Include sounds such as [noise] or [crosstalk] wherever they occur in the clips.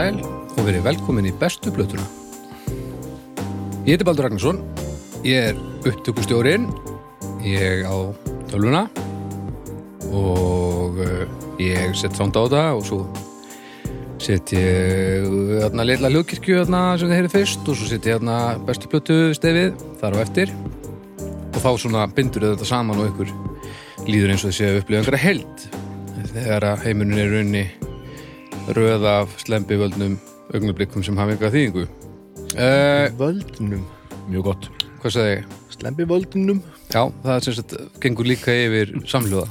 Sæl og verið velkomin í bestu blötuna. Ég heiti Baldur Ragnarsson, ég er upptökustjórinn, ég á tölvuna og uh, ég sett sound á þetta og svo sett ég þarna leila hljóðkirkju þarna sem þið heyrið fyrst og svo sett ég þarna bestu blötu stefið þar á eftir og þá svona bindur þetta saman og ykkur líður eins og þessi að upplifa einhverja held þegar að heimurinn er runni röð af slembivöldnum augnablikum sem hafa einhverja þýðingu. Uh, Völdnum Mjög gott. Hvað sagði ég? Slembi völdnum Já, það er sem sagt gengur líka yfir samhljóða.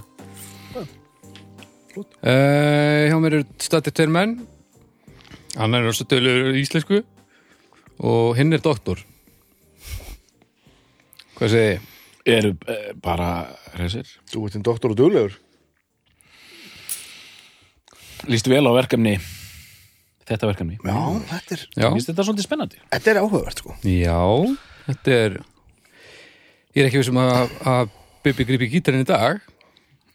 Uh, Hjá mér eru statið tveir menn. Hann er rosa dölur íslensku. Og hinn er doktor. Hvað segi ég? eru eh, bara resir. Þú ert einn doktor og duglegur Lýstu vel á verkefni þetta verkefni. Já, þetta er, Já, Lýstu þetta svolítið spennandi. þetta er áhugavert sko. Já þetta er Ég er ekki vissum að, að Bibi grípi gítarinn í dag.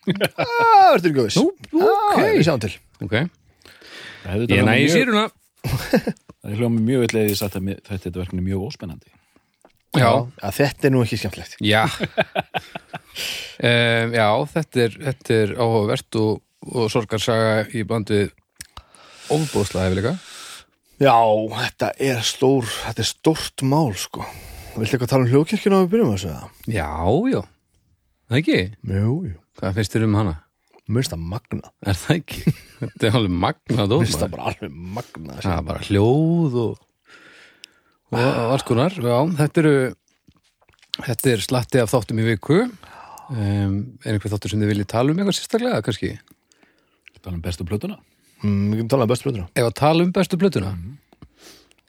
Það ertu ekki að viss Nú, ok. Við sjáum til. Ok, ég hljómað mjög- síruna. Það er hljómið mjög vill eða ég satt að mér- þetta er verkefni mjög óspennandi. Já, að Þetta er nú ekki skemmtilegt. Já. Um, [laughs] Já, þetta er, þetta er áhugavert og, og sorgarsaga í bandið ofbúðslega hefur líka Já, þetta er stór Þetta er stórt mál sko. Viltu eitthvað tala um hljókirkjuna að við byrjum að segja það? Já, já, það ekki? Jú, jú. Hvað finnst þér um hana? Mér finnst það magna Er það ekki? [laughs] Þetta er alveg magnað Mér finnst dómar það bara alveg magna Það er bara hljóð og, og, og alls konar. Já, þetta eru Þetta er slatti af þáttum í viku. Um, Er einhver þáttur sem þið viljið tala um eitthvað sérstaklega, kannski? Tala um bestu plötuna. mm, Við getum talað um bestu blöðuna Ef að tala um bestu blötuna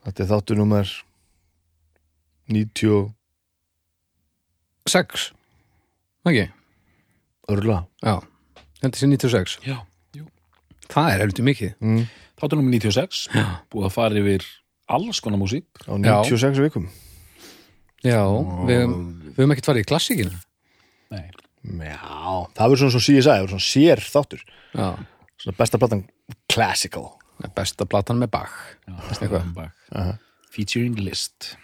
Þetta er þáttu nummer 90 Sex Ekki? örla Já, þetta sé 96 Já. Jú. Það er heldur mikið mm, Þáttur nummer 96. Já, Búið að fara yfir alls konar músík. Á 96 vikum Já við, við höfum ekkert farið í klassíkina Nei. Já, það verður svona svo CSI, það verður svona sér þáttur Já, besta platan classical besta platan með Bach Veistu eitthvað? Bach. Aha. Featuring list.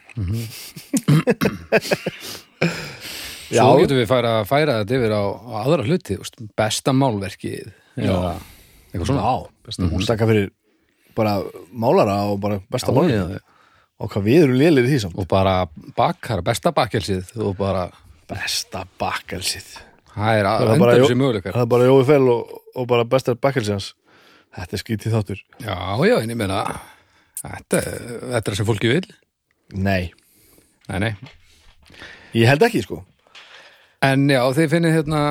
Já. Svo getum við færa, færa þetta yfir á, á aðra hluti úst, Besta málverkið eða Eitthvað svona Já, besta mm -hmm. fyrir bara málara og bara besta Já, já, já. og hvað við erum lélir í því samt Og bara bakkar, besta bakkelsið Og bara, Besta bakkelsið Það er bara Jói Fell og, og bara besta bakkelsið hans Þetta er skítið þáttur. Já, já, en ég meina Þetta, þetta er sem fólki vil Nei, Nei, nei. Ég held ekki sko. En já, þið finnið hérna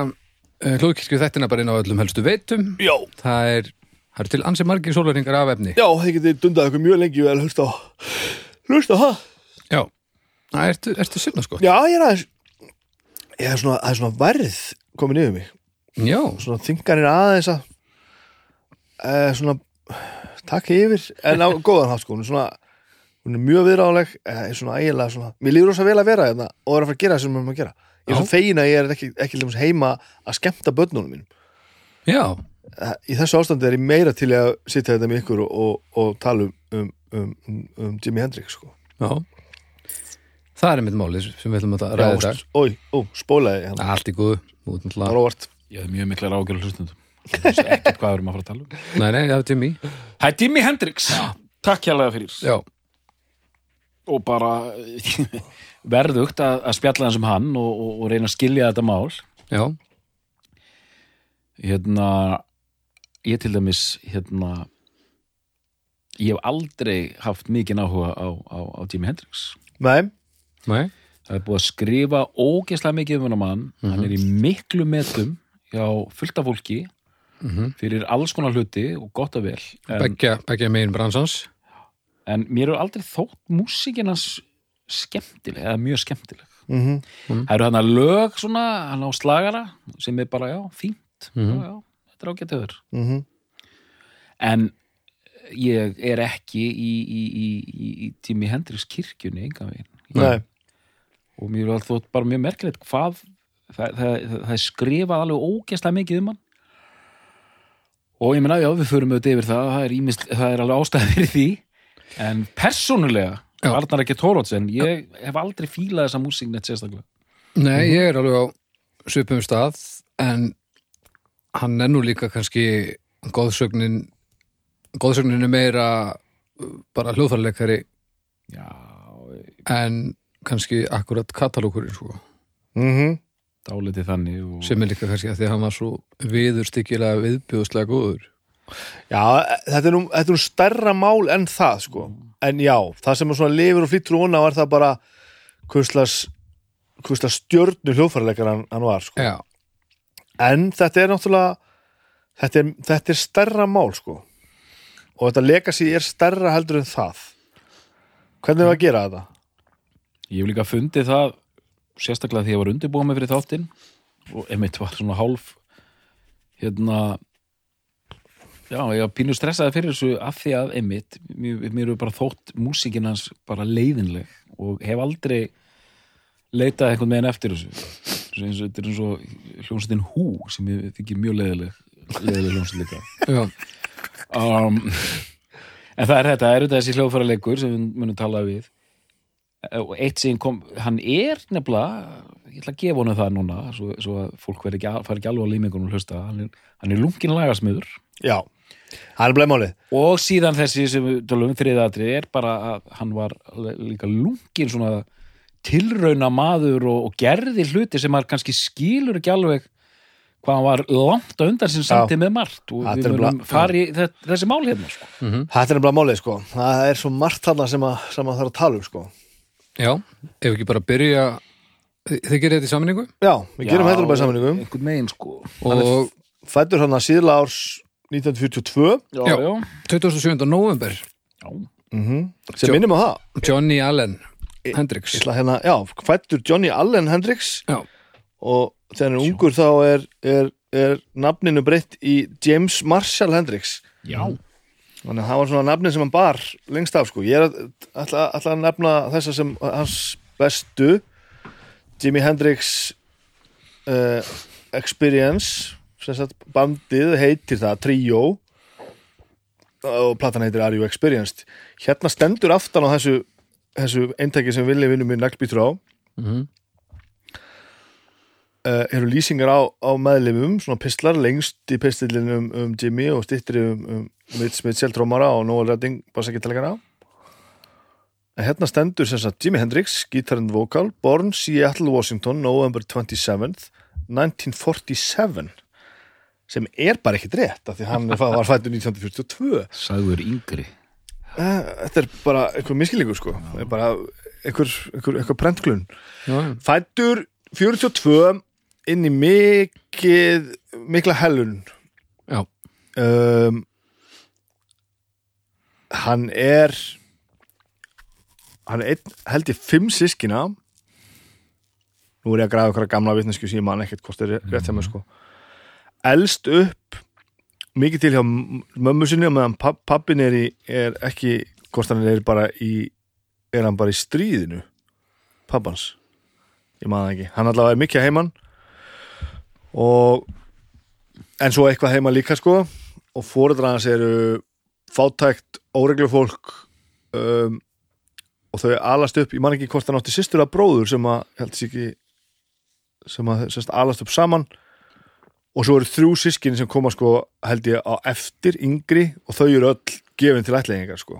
hlúðkirkju þættina bara inn á öllum helstu veitum. Já, Það er, það er til ansi margir sólarringar af efni. Já, þið getið dundað ykkur mjög lengi vel hlusta á hlusta á það Já, það ertu, ertu sinna sko? Já, ég er aðeins ég er svona, það er svona værið komin yfir mig Já, svona þingarnir aðeins að e, svona takk yfir, en á góðan hátt sko hún er svona, hún er mjög viðráðleg e, svona ægilega svona, mér líður rosa vel að vera hérna og er að fara að gera það sem erum að gera. Ég er Já. svo fegin að ég er ekki, ekki lemurs heima að skemmta börnunum mínum. Já, Eh, í þessu ástandi er ég meira til að sitja þetta með ykkur og, og, og tala um, um, um, um, um Jimi Hendrix sko. já. Það er mitt málið sem við ætlum að ræða þetta Ói, ó, spólaði hann Allt í góðu út Það náttúrulega- var óvart Ég hef mjög miklar ágjörður hlustundum. Ekkert hvað við erum að fara að tala um. Nei, nei, það er Jimmy Það er Jimi Hendrix. Takk hérlega fyrir. Já, Og bara [laughs] verðugt að, að spjalla hans um hann og, og, og reyna að skilja þetta mál. já, hérna ég til dæmis hérna ég hef aldrei haft mikið áhuga á, á, á Jimi Hendrix Nei, nei það er búið að skrifa ógeðslega mikið um hennar mann hann er í miklu metum hjá fullta fólki Mhm. fyrir alls konar hluti og gott og vel. En, Beggja, beggja megin bransans. En mér er aldrei þótt músikinas skemmtileg, eða mjög skemmtileg. Mm það eru hann að lög svona, hann á slagara sem er bara, já, fínt. Mhm. já, já, þetta er ágættöður -hmm. en ég er ekki í, í, í, í, í Jimi Hendrix kirkjunni enga veginn. Nei, og mér er alltaf bara mjög merkilegt hvað það, það, það, það skrifað alveg ógeðslega mikið um hann. Og ég meina, já, við förum auðvitað yfir það það er, ímist, það er alveg ástæði fyrir því. En persónulega. Arnar ekki Tórótsen, ég hef aldrei fílað þessa músík neitt sérstaklega. Nei, ég er alveg á svipum stað en hann er nú líka kannski góðsögnin góðsögnin er meira uh, bara hljóðfærleikari já, en kannski akkurat katalókurinn sko, mm dálítið þannig og... sem er líka kannski að því að hann var svo viðurstykkilega viðbjóðslega góður Já, þetta er, nú, þetta er nú stærra mál en það sko. en já, það sem er svona lifur og flyttur og er það bara hvuslas stjörnu hljóðfæraleikar hann, hann var sko. Já, en þetta er náttúrulega þetta er, þetta er stærra mál sko. og þetta legacy er stærra heldur en það hvernig er að gera þetta? Ég hef líka fundið það sérstaklega því ég var undirbúið mig fyrir þáttinn og emitt var svona hálf hérna já, ég var pínu stressaði fyrir þessu af því að emitt, mér, mér eru bara þótt músíkin hans bara leiðinleg og hef aldrei leitað einhvern veginn eftir þessu. Þetta er eins og hljómsveitin Hú sem ég þykir mjög leiðileg leiðileg hljómsveit líka. Um, en það er þetta, það er þetta þessi hljóðfæra leikur sem við munum tala við og eitt sem kom, hann er nefnilega, ég ætla að gefa honum það núna svo, svo að fólk verði ekki, fari ekki alveg á límingunum að hlusta, hann er, hann er lungin lagasmiður Já, það er bleimálið og síðan þessi sem við tölum um þriðatrið er bara að hann var líka lungin svona tilrauna maður og, og gerði hluti sem maður kannski skilur ekki alveg hvað hann var langt á undan sem samtið með margt og við er í þe- þessi mál hérna sko. Þetta er nefnilega málið sko. það er svo margt þarna sem að, sem að þarf að tala um sko. Já ef ekki bara byrja þið þið gerir þetta í sammenningu Já, við gerum þetta bara í sammenningu einhvern megin sko og fættur hann að síðla árs 1942 já, Já. já. 27. november já. mm sem Jo- minnum á það Johnny Allen Hendrix ætla hérna, já, fættur Johnny Allen Hendricks Já, og þegar hann er ungur þá er, er, er nafninu breytt í James Marshall Hendricks já. Þannig að það var svona nafnin sem hann bar lengst af sko. ég er ætla að nefna þessa sem hans bestu Jimi Hendrix uh, Experience bandið heitir það Trio og platan heitir Are You Experienced hérna stendur aftan á þessu þessu eintæki sem vilja vinnum mér naglbítur á Mhm. uh, eru lýsingar á, á meðlifum, svona pistlar lengst í pistillin um, Jimmy og stittri um, um Mitch Mitchell trómara og Noel Redding bassakitalegara en hérna stendur sem sagt Jimi Hendrix, guitar and vocal born Seattle, Washington, November 27th 1947 sem er bara ekkit rétt af því hann [laughs] var fættur 1942 sagður yngri. Eh, þetta er bara einhver miskilningur sko. Það er bara einhver, einhver, einhver prentklun já, fættur 42 inn í mikið mikla hellun. Já, um, hann er hann er einn, held ég fimm sískina nú er ég að græða okkar gamla vitnesku sem ég man ekkert hvort er rétt hjá mig sko. Elst upp mikið til hjá mömmu sinni og meðan papp, pappin er, í, er ekki hvort hann er bara í er hann bara í stríðinu? Pappans ég man það ekki, hann allavega er mikið að heiman. Og en svo eitthvað heima líka sko. Og fóreldrar hans eru fátækt, óreglu fólk um, og þau alast upp, ég man ekki hvort hann átti systur að bróður sem að, held sér ekki sem að sérst, alast upp saman. Og svo eru þrjú sískin sem koma sko, held ég, á eftir yngri og þau eru öll gefin til ætlingar sko.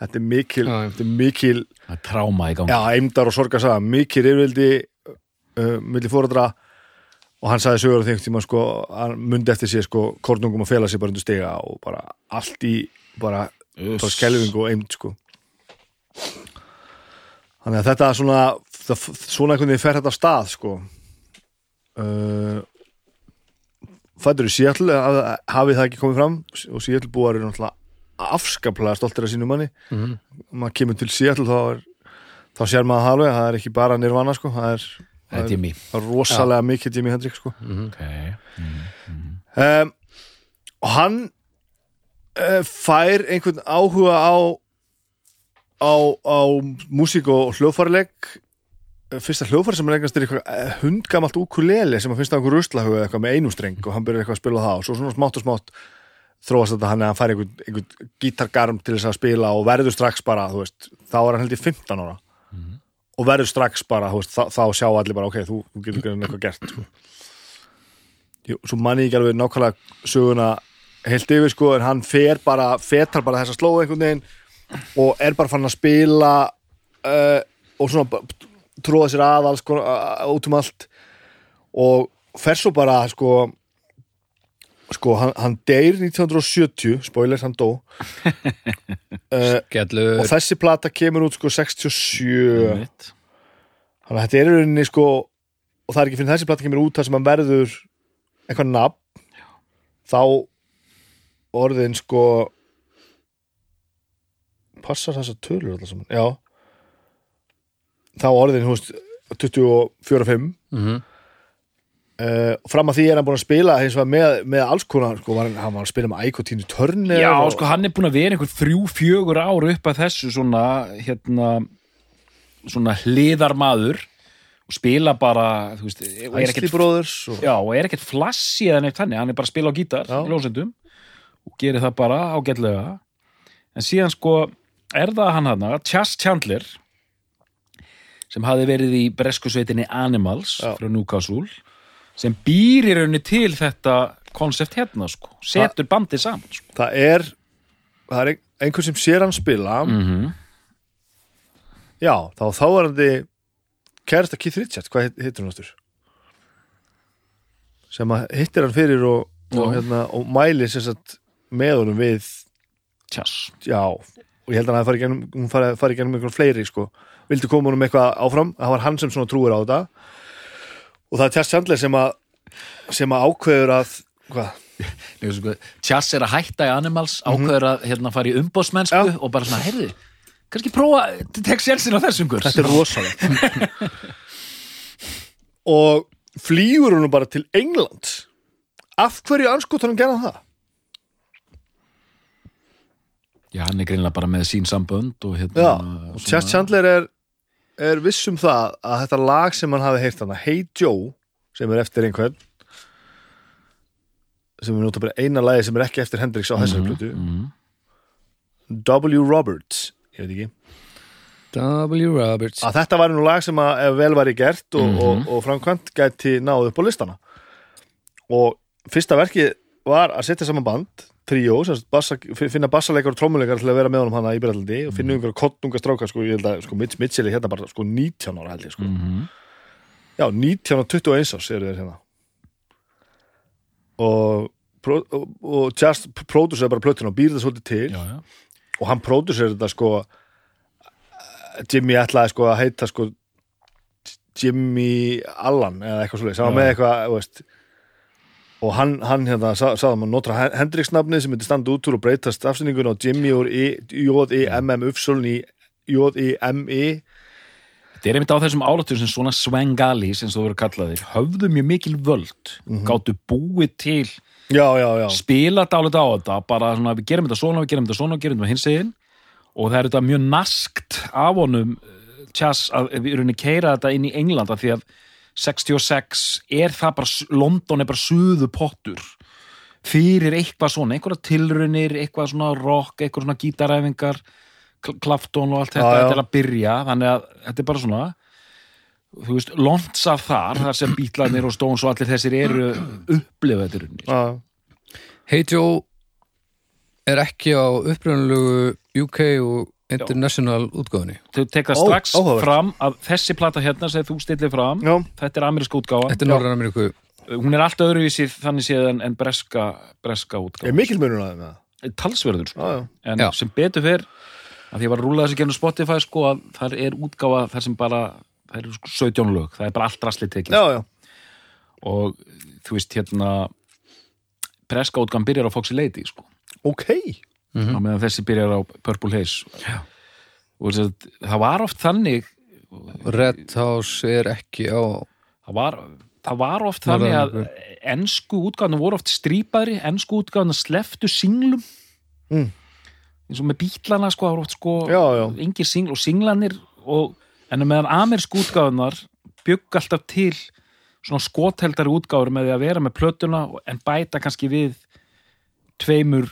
þetta er mikil, þetta er mikil það tráma í gangi. Já, eimdar og sorgarsaga, mikil yfirvildi uh, milli fóreldra og hann sagði sögur á þeim tíma sko, hann mundi eftir sér sko, kornungum að fela sér bara undir stiga og bara allt í bara, bara skelfing og eimd sko þannig að þetta er svona það, svona einhvern veginn fer þetta af stað sko uh, fættur í Seattle hafið hafi það ekki komið fram og Seattle búar eru náttúrulega afskaplega stoltir af sínu manni Mhm. maður kemur til Seattle þá er þá sér maður það alveg, það er ekki bara nirvana sko, það er, það er það er rosalega mikið Jimi Hendrix sko. okay. um, og hann fær einhvern áhuga á á, á músík og hljóðfærileik. Fyrsta hljóðfæri sem er eignast er eitthvað eh, hundgamalt ukulele sem að finnst það einhver ruslahug eða eitthvað með einum streng og hann byrjar eitthvað að spila það og svo svona smátt og smátt þróast þetta hann að hann fær einhvern, einhvern gítargarm til þess að spila og verður strax bara, þú veist, þá er hann held í 15 ára. Og verður strax bara, þú veist, þá, þá sjá allir bara, ok, þú, þú getur eitthvað gert sko. Jú, svo manni ekki alveg nákvæmlega söguna heilt yfir, sko, en hann fer bara fetar bara þessa slóðu einhvern veginn og er bara fann að spila uh, og svona tróða sér að alls, sko, út um allt. Og fer svo bara, sko sko, hann, hann deyr 1970 spoilers, hann dó. [laughs] Uh, og þessi plata kemur út sko 67 Einmitt. þannig að þetta er rauninni sko og það er ekki fyrir þessi plata kemur út þar sem hann verður eitthvað nafn. Þá orðin sko passar þessar tölur alltaf saman, já. Þá orðin, veist 24-5 Mhm. uh, fram að því er hann búin að spila með, með alls konar sko, var hann, hann var að spila með Æko Tínu Törni Já, og, sko, hann er búin að vera einhver þrjú, fjögur ár upp að þessu svona, hérna, svona hliðarmaður og spila bara, veist, og og, já, og er ekkert flassi eða neitt þannig, hann er bara að spila á gítar í ljósendum og gerir það bara ágætlega en síðan sko er það hann hana, Chas Chandler sem hafi verið í breskusveitinni Animals Já. frá Newcastle sem býr í rauninni til þetta konsept hérna sko, setur bandið saman sko. það er það er ein- einhver sem sér hann spila mm -hmm. já, þá þá er hann þið kærasta Keith Richards, hvað heitir hann áttur sem að hittir hann fyrir og, og, hérna, og mæli sem sagt með honum við Tjass. Já, og ég held að hann fari gennum, einhvern fleiri sko. Vildi koma honum eitthvað áfram, það var hann sem svona trúir á þetta. Og það er Tess Chandler sem að sem að ákveður að hvað, Tjass er að hætta í Animals ákveður að hérna, fara í umbóðsmennsku Mhm. Já. og bara svona, heyrðu kannski prófa, tek sérsin á þessum gurs þetta er rosalegt. Og flýgur hún bara til England. Af hverju anskotanum gerða það? Já, hann er greinlega bara með sín sambönd og hérna Já, og Chess Chandler er, er viss um það að þetta lag sem hann hafi heyrt hana Hey Joe, sem er eftir einhvern sem er nota bara eina lagi sem er ekki eftir Hendrix á þessari plötu mm, W. Roberts, ég veit ekki W. Roberts að þetta var nú lag sem að ef vel væri gert og, Mhm. og, og framkvæmt gæti náð upp á listana og fyrsta verkið var að setja saman band tríó, bassa, finna bassaleikar og trommuleikar til að vera með honum hana í Breitlandi og finna einhverja kottnunga stráka, sko, ég held að sko, Mitch Mitchell er hérna bara sko 19 ára held ég sko. mm, já, 19 og 21 árs eru þeir hérna. Og og, og, Just pródusser bara plötuna og býr það svolítið til. Já, já. Og hann pródusser þetta sko Jimmy ætlaði sko að heita sko Jimmy Allan eða eitthvað svolítið, sem var með eitthvað veist, og hann, hann hérna sa- sagði að notra Hendrix nafnið sem myndi standa út úr og breytast afsendingun á Jimmy úr J-I-M-M Ufsuln í J-I-M-I Þetta er einmitt á þessum álatur sem svona svengali sem þú verður kallaðir, höfðu mjög mikil völd. Gáttu búið til já, já, já, spila dálítið á þetta bara svona, við gerum þetta svona, við gerum þetta svona, við gerum þetta hins egin. Og það er þetta mjög naskt af honum tjass að við erum að keira þetta inn í Englanda því að 66 er það bara, London er bara suðu pottur fyrir eitthvað svona, einhverja tilraunir eitthvað svona rock, eitthvað svona gítaræfingar Clapton og allt þetta þetta er að byrja, þannig að þetta er bara svona þú veist, lonsa þar þar sem bítlarnir og Stones og allir þessir eru upplifa þetta í rauninni. Hey Joe er ekki á upprunalegu UK og International útgáðunni þau teka Ó, strax áhugavert. fram að þessi plata hérna sem þú stillir fram já. þetta er ameríska útgáfa Þetta er Norður Ameríku. Hún er allt öðruvísi þannig séð en, en breska, breska er útgáfa mikil munur að þeim með það talsverður sko. já, já. en Já. sem betur fyrr að því ég var að rúla þessi gennum Spotify sko að þar er útgáfa þar sem bara það eru sko 17 lög, það er bara allt rastlið tekið. Já, já, og þú veist hérna breska útgáfan byrjar á Foxy Lady sko. Ok á meðan þessi byrjar á Purple Haze Já. og þess að það var oft þannig Red House er ekki á það var, það var oft þannig að ennsku útgáðan voru oft strípaðri, ennsku útgáðan sleftu singlum Mm. eins og með bítlana sko, það voru oft sko Já, já. engir singl og singlanir og, en meðan amersku útgáðunar bygg alltaf til svona skotheldari útgáður með því að vera með plötuna en bæta kannski við tveimur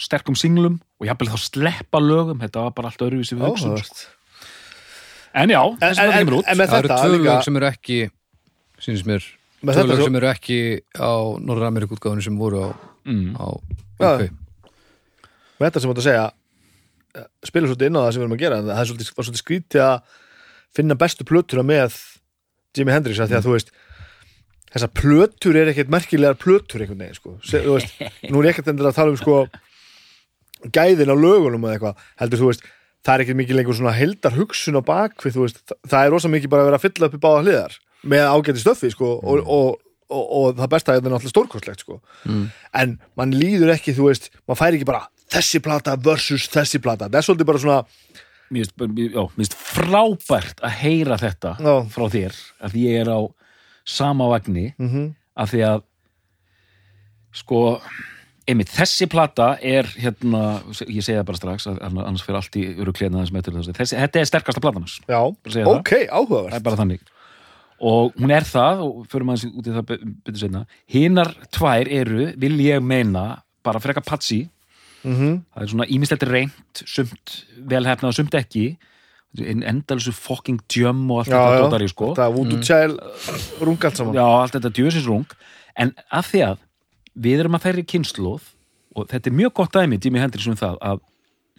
sterkum singlum og jafnvel þá sleppa lögum þetta var bara allt öðruvísi við hugsun sko. En já, En, en, þetta en, kemur út en með Það eru tvö lög sem eru ekki sínist mér, Með tvö þetta lög sem eru ekki á Norður Ameríku útgáfunni sem voru á, mm. á Já. UK. með þetta sem átt að segja eh, spilur svolítið inn á það sem við erum að gera en það er svolítið, var svolítið skrítið að finna bestu plötuna með Jimi Hendrix að því að þú veist þessar plötur er ekkert merkilegar plötur einhvern veginn sko Se, þú veist, nú er ekkert endur að tala um sko gæðin á lögunum eða eitthvað heldur þú veist, það er ekkert mikið lengur svona heldar hugsun á bakvið, þú veist það, það er rosa mikið bara að vera að fylla upp í báða hliðar með ágæti stöffi sko og, og, og, og það besta er þetta náttúrulega stórkostlegt sko. En mann líður ekki, þú veist mann fær ekki bara þessi plata versus þessi plata. Það er svolítið bara svona mér finnst frábært að heyra þetta Já. frá þér að ég er á sama vagni mm af því að sko einmitt þessi plata er hérna, ég segi það bara strax annars fyrir allt í eftir þessi, þetta er sterkasta platan hans. Já, segja það. ok, það áhugavert er bara þannig. Og hún er það og förum aðeins út í það be- betur seinna. Hinar tvær eru, vil ég meina bara freka patsi mm það er svona ímislegt reynt sumt velhefnað og sumt ekki. En endalsu fucking djömm og allt já, þetta já, dótar í sko. Þetta Voodoo Child runga allt saman. Já, allt þetta djöfisinsrung en af því að við erum að þeirri kynnslóð og þetta er mjög gott dæmi Jimi Hendrix um það að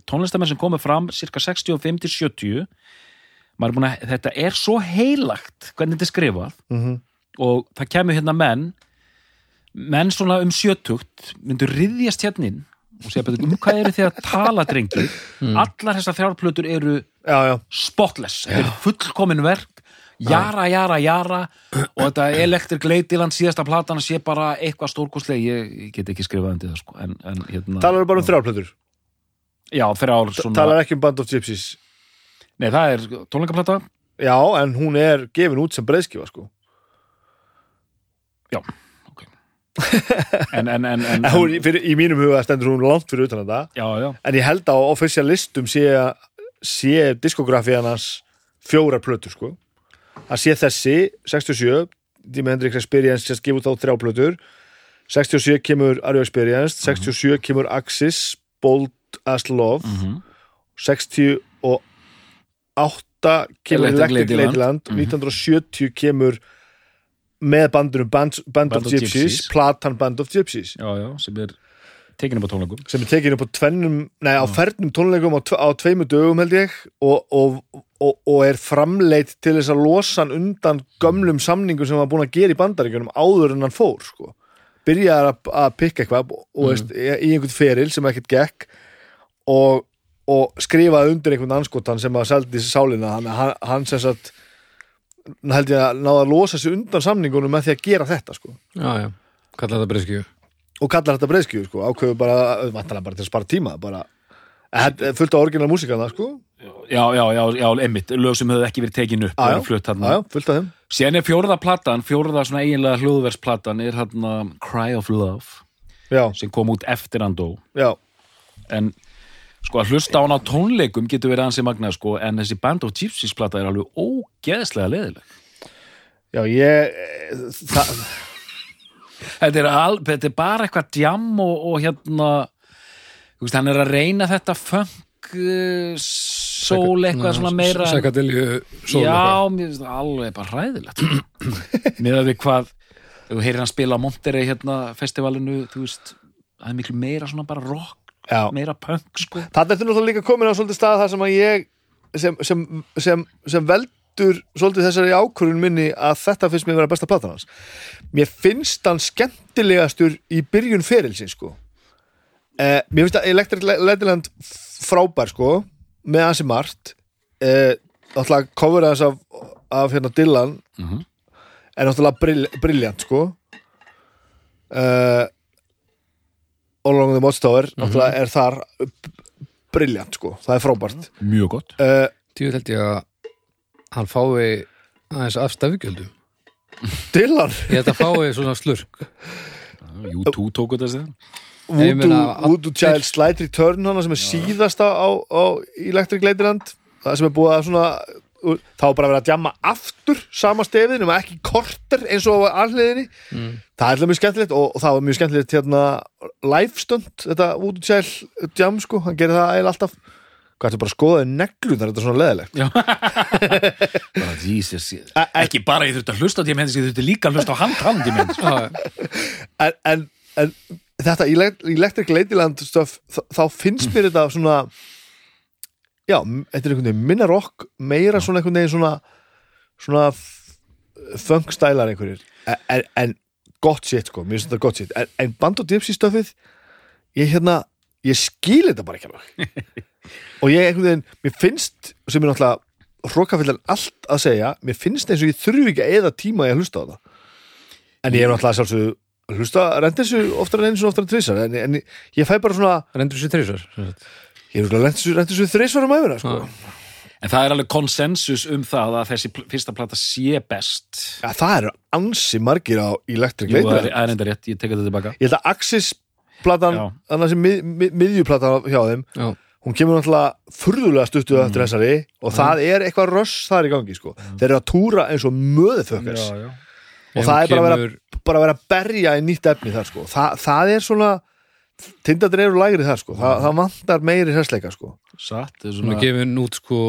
tónlistamenn sem komið fram cirka 65-70 maður er búin að þetta er svo heilagt hvernig þetta er skrifað Mhm. og það kemur hérna menn menn svona um sjötugt myndu riðjast hérna inn og segja betur, um hvað eru þið að tala drengir? Allar þessar þrjárplötur eru já, já, spotless, þetta er fullkomin verk jara, jara, jara. Og þetta Electric Ladyland síðasta platan sé bara eitthvað stórkostlega ég, ég get ekki skrifað undir það sko. En, en hérna, talar bara um þrjárplötur? Já, þrjár svona, talar ekki um Band of Gypsies? Nei, það er tónleikaplata já, en hún er gefin út sem breyðskifa sko. Já, ok. En, en, en, en, [laughs] hún, fyrir, í mínum huga stendur hún langt fyrir utan þetta. Já, já, en ég held á official listum sé, sé diskografían hans fjórar plötur sko að sé þessi, 67 Dimi Hendrix Experience sem gefur þá þrjá plötur. 67 kemur Are You Experienced 67 kemur Axis Bold as Love. Mhm. 68 kemur Electric Ladyland. Ladyland. 1970 kemur með bandunum Band, Band, Band of of Gypsies, Gypsies. platan Band of Gypsies. Já, já, sem er tekin upp á tónleikum. Sem er tekin upp á tvennum nei, á fernum tónleikum á, tve, á tveimu dögum held ég og, og, og, og er framleitt til þess að losa hann undan gömlum samningum sem hann var búin að gera í bandaríkjunum áður en hann fór sko. byrjaði að, að pikka eitthvað og, og veist, í, einhvern feril sem ekkert gekk og, og skrifaði undir einhvern anskotan sem að seldi sálina. Hann, hann, hann sem sagt held ég að náða að losa sig undan samningunum með því að gera þetta sko. Já, já, kalla þetta breyskju og kallar þetta breyðskju sko, ákveðu bara, bara til að spara tíma bara, fullt af orginal músikana sko, já, já, já, já, einmitt, lög sem höfðu ekki verið tekin upp Já, já. fullt af þeim. Síðan er fjórða platan, fjórða svona eiginlega hljóðversplatan er hérna Cry of Love já, sem kom út eftir hann dó já, en sko að hlusta á hann á tónleikum getur verið ansi magnað sko en þessi Band of Gypsies plata er alveg ógeðslega leðileg já, ég eh, það, þetta er, al, þetta er bara eitthvað djam og, og hérna þú veist, hann er að reyna þetta funk uh, sól eitthvað svona meira Sækadilju sól já, mér finnst það alveg bara hræðilegt. Með að við hvað þú heyrir hann spila á Monterey hérna festivalinu, þú veist það er miklu meira svona bara rock já. meira punk sko. Þannig ertu náttúrulega líka komin á svolítið stað þar sem að ég sem, sem, sem, sem veldur svolítið þessari ákvörðun minni að þetta finnst mér vera besta platan hans. Mér finnst hann skemmtilegastur í byrjun ferilsins sko eh, Mér finnst að Electric Ladyland frábær sko með hansi margt. Eh, náttúrulega cover þess af, af hérna Dylan. Mhm. er náttúrulega brill, brilljant sko. Uh, All Along the Watchtower náttúrulega er þar brilljant sko, það er frábært. Mjög gott. Uh, Djú held ég að hann fái aðeins af stafgjöldum Dylan? Ég held að fái svona slurk. U2 tóku þetta sér Voodoo, Voodoo Child Slight Return hana sem er síðasta á, á Electric Ladyland. Það sem er búið að svona þá er bara verið að djamma aftur sama stefið, nema ekki korter eins og á alliðinni Mm. það er alltaf mjög skemmtilegt og, og það var mjög skemmtilegt hérna live stund, þetta útútsæl djam sko, hann gerir það eiginlega alltaf. Hvað þetta bara að skoða neglunar, þetta er svona leðilegt [laughs] ekki bara ég þurfti að hlusta á tíma ég þurfti líka að hlusta á hand tíma Já, já. en, en, en þetta Electric Ladyland stöf, þá, finnst mér þetta svona já, þetta er einhvern veginn minna rock, meira svona einhvern veginn svona svona funk-stælar einhverjir. En, en, en gott shit sko, mér finnst þetta gott shit. En, en Band og Dipsy stöfið ég hérna, ég skil þetta bara ekki alveg. [laughs] Og ég einhvern veginn mér finnst, sem er náttúrulega hrókafillan allt að segja, mér finnst eins og ég þurfi ekki að eða tíma að hlusta á það. En ég er náttúrulega sjálfsögðu að hlusta rendir þessu oftar en eins og oftar en tvisar en, en ég fæ bara svona þrísvar sem sagt. ég er rendir þessu, rendir þessu þrisvar um æfina sko. en það er alveg konsensus um það að þessi fyrsta plata sé best. Ja, það eru ansi margir á Electric Jú, það er, er enda rétt, ég tek þetta tilbaka. Ég held að Axis platan þannig að sem mið, mið, miðjuplatan hjá þeim Já, hún kemur náttúrulega furðulega stuttu eftir þessari og það er eitthvað röss þar í gangi sko. þeir eru að túra eins og möðufökkars já. Og það er bara að vera, kemur, bara að vera að berja í nýtt efni þar sko. Þa, það er svona tindadreifur lægri þar sko. það, það vantar meiri hessleika sko. satt, það er Hún er svona gefin út sko,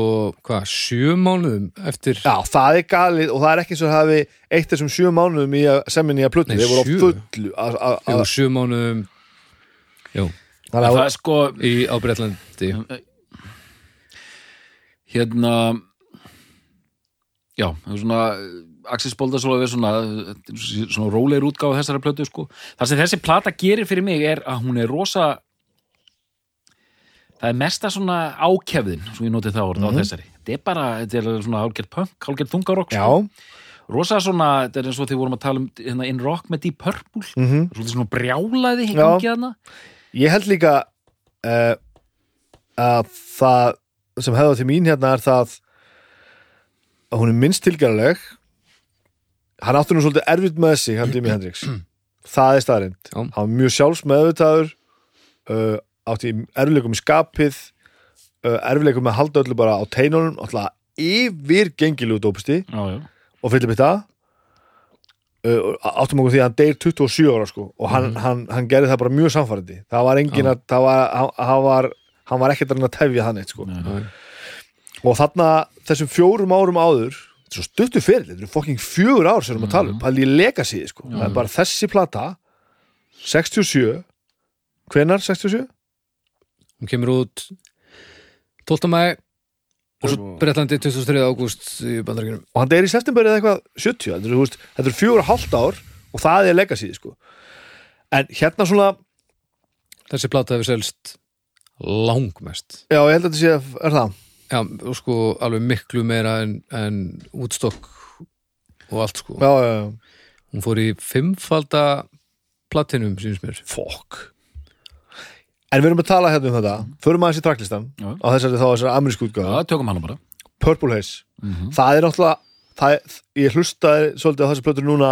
hvað, sjö mánuðum eftir já, það er galið og það er ekki eins og það hafi eitt þessum sjö mánuðum í að semin í að plutni, þeir voru á fullu að- að- Jú, að- sjö mánuðum Jú, það að er sko í á Breitlandi hérna já, það er svona Axis Boldasóla er svona, svona rólegir útgáfa þessari plötu sko. það sem þessi plata gerir fyrir mig er að hún er rosa það er mesta svona ákefðin svo ég notið það orð á þessari. Þetta er bara, þetta er svona hálfgerð punk hálfgerð þungarokk, sko. rosa svona þetta er eins og því vorum að tala um hérna, in rock með Deep Purple, mm svolítið svona brjálaði þarna. Ég held líka uh, að það sem hefða til mín hérna er það að hún er minnst tilgæðaleg hann átti nú svolítið erfitt með sig hann Jimi Hendrix það er staðrind, Já. hann var mjög sjálfsmeðvitaður uh, átti erfileikum í skapið uh, erfileikum með að halda öllu bara á teinunum alltaf yfir gengilu dópusti já, já. og fyllir bytta uh, áttum okkur því að hann deyr 27 ára sko, og hann, hann, hann gerði það bara mjög samfærandi það var engin að það var, hann, hann var, hann var ekkert að að tefja hann eitt sko. Nei. og þarna þessum fjórum árum áður þetta er svo stuttu fyrir, þetta eru fokking fjögur ár sem við erum að tala um, það er í legacy sko. það er bara þessi plata 67 hvenar 67? Hún kemur út 12. mæ og svo Breitlandi 23. ágúst í bandaríkjunum og hann deyr í september eða eitthvað 70 þetta eru fjögur og hálft ár og það er legacy sko. en hérna svona Þessi plata hefur selst langmest já, ég held að þetta sé, er það Já, og sko alveg miklu meira en, en útstokk og allt sko. Já, já, já, Hún fór í fimmfalda platinum, síns mér. Fokk en við erum að tala hérna um þetta. Förum aðeins í tracklistan Já. á þessari þá þessari amerísku útgáða Já, tökum hana bara. Purple Haze, Mhm. það er náttúrulega það er, ég hlustaði svolítið á þessi plötur núna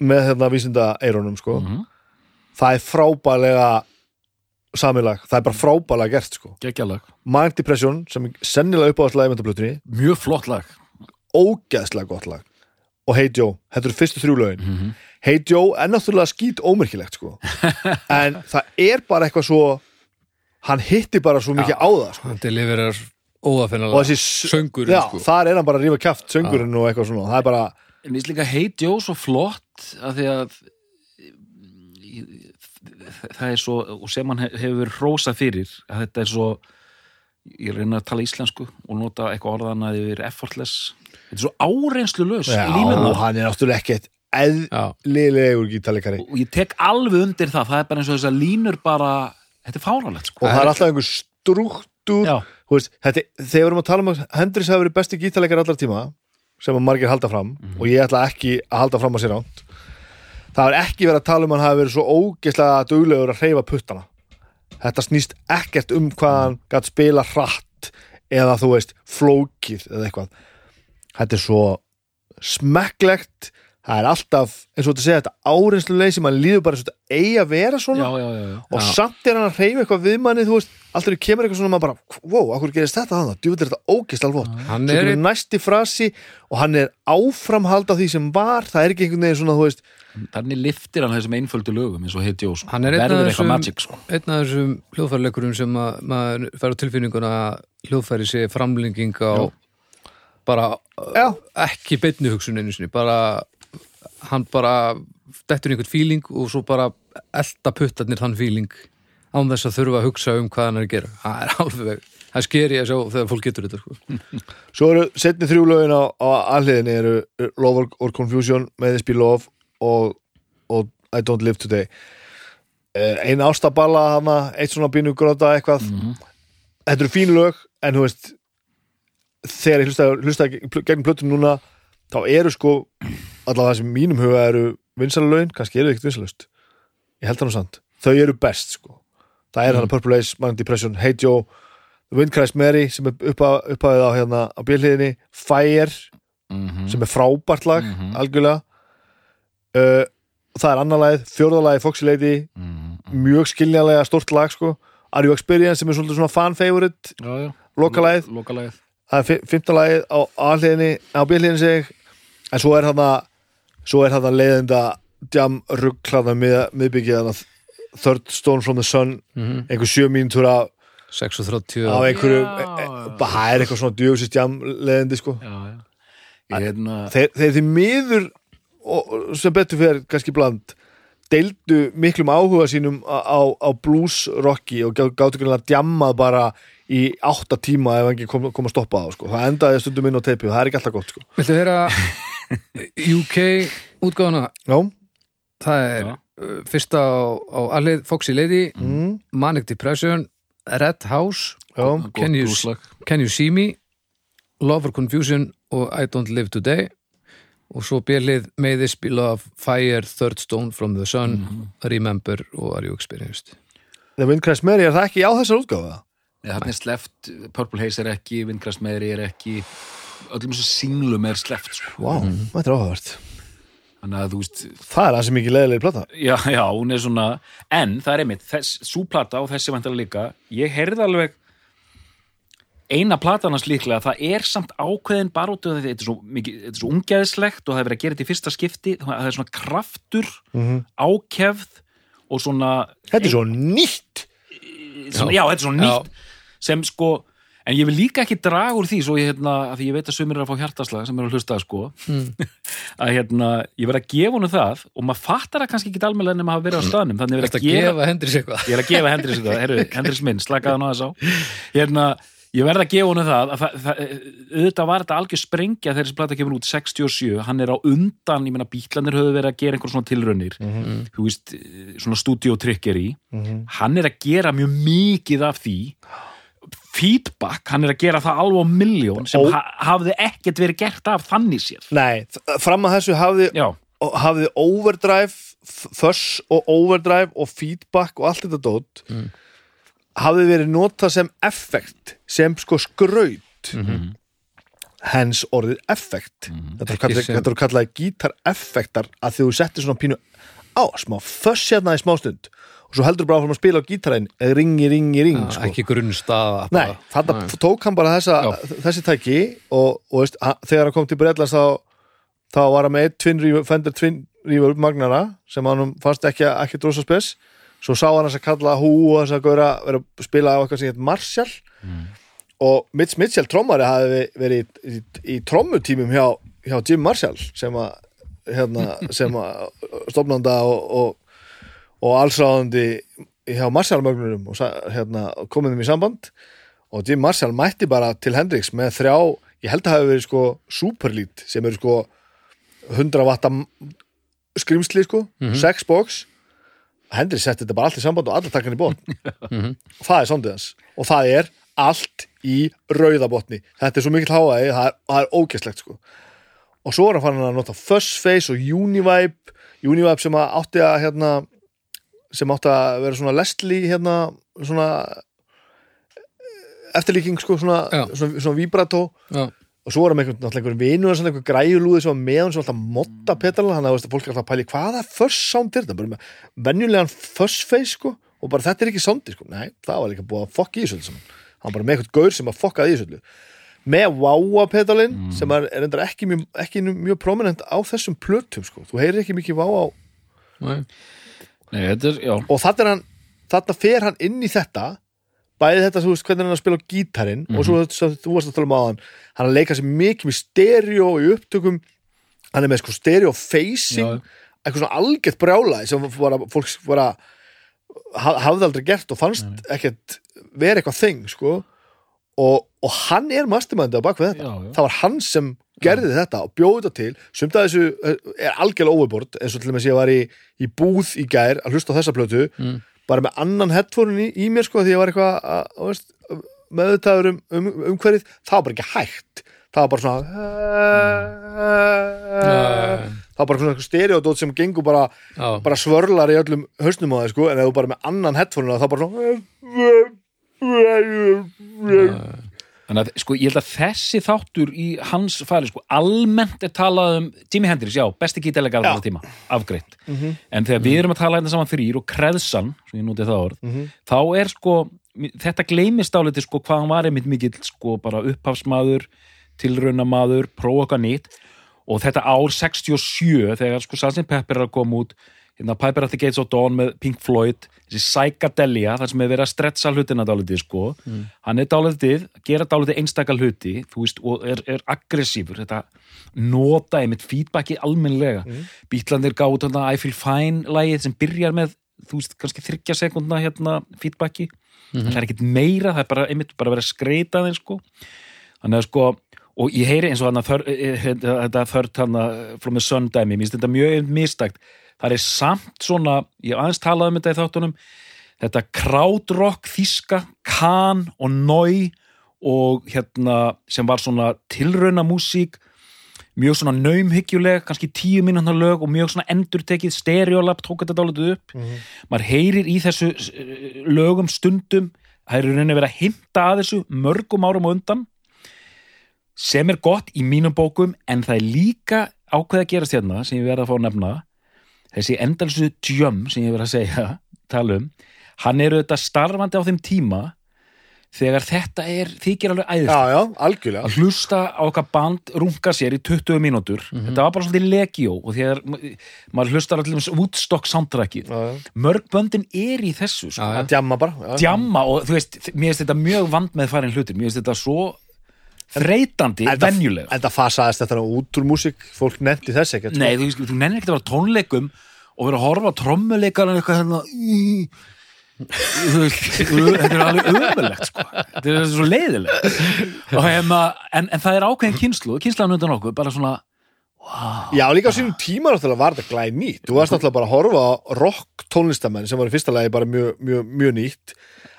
með hérna vísinda eirónum sko, Mhm. það er frábælega samilag, það er bara frábælega gert sko, Gekkjalag Mind Depression sem er sennilega uppáðslega í myndaplötunni Mjög flott lag. Ógeðslega gott lag. Og Hey Joe, þetta eru fyrstu þrjú lögin. Mhm. Hey Joe er náttúrulega skýt ómerkilegt sko. [laughs] en það er bara eitthvað svo hann hitti bara svo mikið á það sko. Hann deliverar óafinnalega og þessi söngur já, sko. þar er hann bara að rífa kjaft söngurinn og eitthvað svona, það er bara mér finnst líka Hey Joe svo flott að því að það er svo og sem hann he- hefur rósa fyrir að þetta er svo ég reyna að tala íslensku og nota eitthvað orðan að yfir effortless. Þetta er svo áreynslu laus já, hann er náttúrulega ekkert eðlilegur gítalikari og ég tek alveg undir það það er bara eins og þess að línur bara þetta er fáralegt sko. Og það er alltaf einhver þetta, þegar við erum að tala um að Hendrix hafi verið besti gítalikari allar tíma sem að margir halda fram Mhm. og ég ætla ekki að halda fram að sér ánt það er ekki verið að tala um hann hafi verið svo ógeðslega duglegur að hreyfa puttana. Þetta snýst ekkert um hvað hann gætt spila hratt eða þú veist flókið eða eitthvað. Þetta er svo smekklegt það er alltaf, eins og þetta segja þetta áreinslu leysi, mann líður bara eins og þetta eigi að vera svona já, já, já, já. og Já. samt er hann að reyfa eitthvað við manni þú veist, alltaf kemur eitthvað svona maður bara, wow, akkur gerist þetta þannig, djúvill er þetta ógist alveg Hann svo er kemur næsti frasi og hann er áframhald af því sem var, það er ekki einhvern veginn svona, þú veist Þannig liftir hann þessum einföldu lögum eins og heiti Jó. Hann er einn af verður eitthvað magic sko. einn af þessum hljóðfæraleikurum sem að, maður fær á tilfinninguna að hljóðfæri bara Já. ekki beinni hugsun einu sinni bara, hann bara dettur í einhvern fíling og svo bara elda puttarnir þann fíling án þess að þurfa að hugsa um hvað hann er að gera. Það er [laughs] alveg, það sker ég að sjá þegar fólk getur þetta sko. [laughs] Svo eru setni þrjú lögin á, á alliðinni eru Love or, or Confusion, May This Be Love og, og I Don't Live Today. Eh, Ein ástaballa hana, eitt svona bínu gróta eitthvað. Þetta eru fín lög en þú veist þegar ég hlusta, hlusta gegnum plötum núna þá eru sko allavega það sem mínum huga eru vinsala lögin, kannski eru ekkert vinsalust ég held það nú sant, þau eru best sko. Það er hann Purple Haze, Man Depression, Hey Joe The Wind Cries Mary sem er upphafið upp á hérna á bjöliðinni Fire mm sem er frábært lag algjörlega. Uh, það er annar lagið, fjórða lagið Foxy Lady. Mjög skiljanlega stort lag sko. Are You Experience sem er svolítið svona fan favorite Lokalagið. Það er fimmta lagið á sig en svo er þarna svo er þarna leiðinda jam rugg hlæða mið, miðbyggið Third Stone from the Sun einhver sjö mínútur af 6.30 á einhverju, e, e, það er eitthvað svona djöfisist jam leiðindi sko. Já, já. Hérna þeir, þeir því miður og, sem betur fyrir kannski bland deildu miklum áhuga sínum á, á, á blues rocki og gá- gátu greinlega djammað bara í átta tíma ef ekki kom, kom að stoppa það sko. það endaði stundum inn á teipi og það er ekki alltaf gott sko. Viltu heyra [laughs] UK útgáfuna. Já, það er Já. uh, fyrsta á, á allið Foxy Lady mm, Manic Depression Red House Can you, can you See Me Love or Confusion og I Don't Live Today. Og svo bjelið May This Be Love Fire, Third Stone from the Sun Remember og Are You Experienced? The Wind Cries Mary er það ekki á þessar útgáfa Nei, Þarna er sleft, Purple Haze er ekki Vindgræs meðri er ekki öllum þessu singlum er sleft sko. Vá, þetta er áhugavert. Þannig að þú veist Það er sem ekki leiðilega plata. Já, já, hún er svona En það er einmitt, þess, súplata og þessi vantilega líka Ég heyrði alveg eina platanans líklega það er samt ákveðin bara út þetta er svo, mikið, er svo ungæðislegt og það er verið að gera þetta í fyrsta skipti það er svona kraftur, ákefð og svona Þetta er svo nýtt. Svona, já, þetta er svona nýtt sem sko, en ég vil líka ekki draga úr því, svo ég hérna, að því ég veit að sumir er að fá hjartaslag sem er að hlusta sko [laughs] að hérna, ég verð að gefa honum það og maður fattar það kannski ekki almennilega nema að hafa verið á staðnum, þannig ég verð Þetta að gefa gefa eitthvað? Ég er að gefa Hendris herru, [laughs] Hendris minn slakaði hann á þess á. Hérna, ég verð að gefa honum það, að það, það auðvitað var þetta algjör sprengja þegar þessi plata kemur út 67, hann er á undan ég meina bítlanir höfðu verið að gera einhver svona tilraunir. Þú veist, svona stúdíotrikkeri hann er að gera mjög mikið af því feedback, hann er að gera það alveg á miljón sem ha hafði ekkert verið gert af þannig sér Nei, fram að þessu hafði hafði overdrive fuss og overdrive og feedback og allt þetta dót hafði verið notað sem effekt sem sko skraut. Hens orðið effekt. Þetta eru kallað, sem- þetta eru kallað gítareffektar að þú settir svona pínu á, smá fuss hérna í smástund og svo heldur bara áfram að spila á gítarinn. Ringi, ringi, ring sko. ekki grunnstaða Nei, þarna tók hann bara þessa, þessi tæki og, og veist, hann, þegar hann kom til Breitlands þá, þá var hann með eitt twin reverb, Fender Twin Reverb magnara sem hann fannst ekki, ekki drosa spes. Svo sá hann þess að kalla hú og þess að gauðra vera að spila á eitthvað sem heit Marshall. Og Mitch Mitchell trommari hafi verið í, í, í trommutímum hjá, hjá Jim Marshall sem að hérna, [laughs] sem að stofnanda og, og, og allsráðandi hjá Marshall-mögnurum og sa- hérna, komið þeim í samband. Og Jim Marshall mætti bara til Hendrix með þrjá, ég held að hafi verið sko superlít sem eru sko 100 vatta skrimsli sko, 6 box. Hendrix setti þetta bara allt í samband og allir takkan í bótt [laughs] og það er sondið hans. Og það er allt í rauðabotni þetta er svo mikill háaði, það er, það er ógæslegt sko. Og svo er hann fann að nota Fuzzface og Univibe Univibe sem að átti að hérna, sem átti að vera svona Leslie hérna, svona eftirlíking sko, svona, svona, svona vibrato. Já, og svo var hann einhvern, einhvern vinu og einhvern græjulúði sem var með hann sem alltaf modda pedalina þannig að fólk er alltaf að pæli hvaða first sound er þetta, bara með venjulegan first face sko, og bara þetta er ekki soundi sko, nei, það var líka búið að fokka í þessu hann bara með einhvern gaur sem að fokkaði í þessu með wow pedalin sem er, endar ekki mjög, ekki mjög prominent á þessum plötum sko, þú heyrir ekki mikið wow á Nei. Nei, þetta er, og þarna, er hann, þarna fer hann inn í þetta bæði þetta, þú veist, hvernig hann er að spila á gítarinn og svo, svo þú varst að tala um á hann hann er að leika sér mikið með stereo í upptökum, hann er með sko stereo facing, eitthvað svona algjört brjálaði sem var að fólk var að ha- hafði aldrei gert og fannst ekkert vera eitthvað þing, sko og, og hann er mastermændi á bakvið þetta. Já, já. það var hann sem gerði þetta og bjóði þetta til. Sumt að þessu eh, er algjörlega overbord eins og til dæmis ég var í, í búð í gær að hlusta á þessa plötu. Mm. bara með annan headphone í, í mér sko því ég var eitthvað að, að, meðutaður um, um, um hverið það var bara ekki hægt. Það var bara svona það var bara svona stereodót sem gengur bara, bara svörlar í öllum hausnum á það sko. En ef þú bara með annan headphone þá bara svona Þannig að, sko, ég held að þessi þáttur í hans færi, sko, almennt er talað um Jimi Hendrix, já, besti gítarlegar Já. alltaf tíma, afgreitt. En þegar við erum að tala hérna saman þrýr og kreðsan, svo ég nútið það orð, þá er, sko, þetta gleymist áliti, sko, hvað hann var einmitt mikill, sko, bara upphafsmaður, tilraunamaður, prófa okkar nýtt og þetta ár 67, þegar, sko, Sgt. Pepper er að koma út, hérna Piper at the Gates of Dawn með Pink Floyd þessi psychedelia, þar sem er verið að stretsa hlutina dálítið sko, hann er dálítið gera dálítið einstakal hluti veist, og er, er aggressífur þetta nota einmitt feedbacki almennlega, mm. bítlandir gátt þarna I Feel Fine lagið sem byrjar með þú veist, kannski þryggja sekundna hérna feedbacki, það er ekkit meira það er bara einmitt bara verið að skreita þeim sko, þannig að sko og ég heyri eins og hann að þetta þörd hann að frá með söndæmi, mér finnst þetta mjög mistækt það er samt svona, ég aðeins talað um þetta í þáttunum, þetta krautrock þíska, kan og nói og hérna sem var svona tilrauna músík mjög svona naumhyggjuleg kannski tíu mínúna lög og mjög svona endurtekið stereolab tók þetta dálítið upp. Maður heyrir í þessu eh, lögum stundum það er í rauninni verið að hinta að þessu mörgum árum á undan sem er gott í mínum bókum en það er líka ákveð að gerast hérna sem ég verið að fá að nefna þessi endalsu djömm sem ég verið að segja tala um, hann er auðvitað starfandi á þeim tíma þegar þetta er, þykir alveg æðist að hlusta á okkar band runga sér í 20 mínútur þetta var bara svolítið legjó og þegar maður hlustar allir um Woodstock soundtrackið Já, já. mörg böndin er í þessu sko. Djamma bara já. djamma og þú veist, mér finnst þetta mjög vand með farin hlutir, mér finnst þetta svo þreytandi, Enda- venjulega Enda fasaðist þetta út úr músík fólk nefndi þess ekkert sko. Nei, þú, þú nennir ekki að vera tónleikum og vera að horfa trommuleikar eitthvað hérna. Þetta er alveg ömulegt sko. þetta er svo leiðilegt hefna, en, en það er ákveðin kynslu kynslaðan undan okkur, bara svona Já, líka á sínum tíma var þetta glæð nýtt Þú varst náttúrulega bara að horfa rock tónlistamenn sem var í fyrsta lagi bara mjög, mjög, mjög nýtt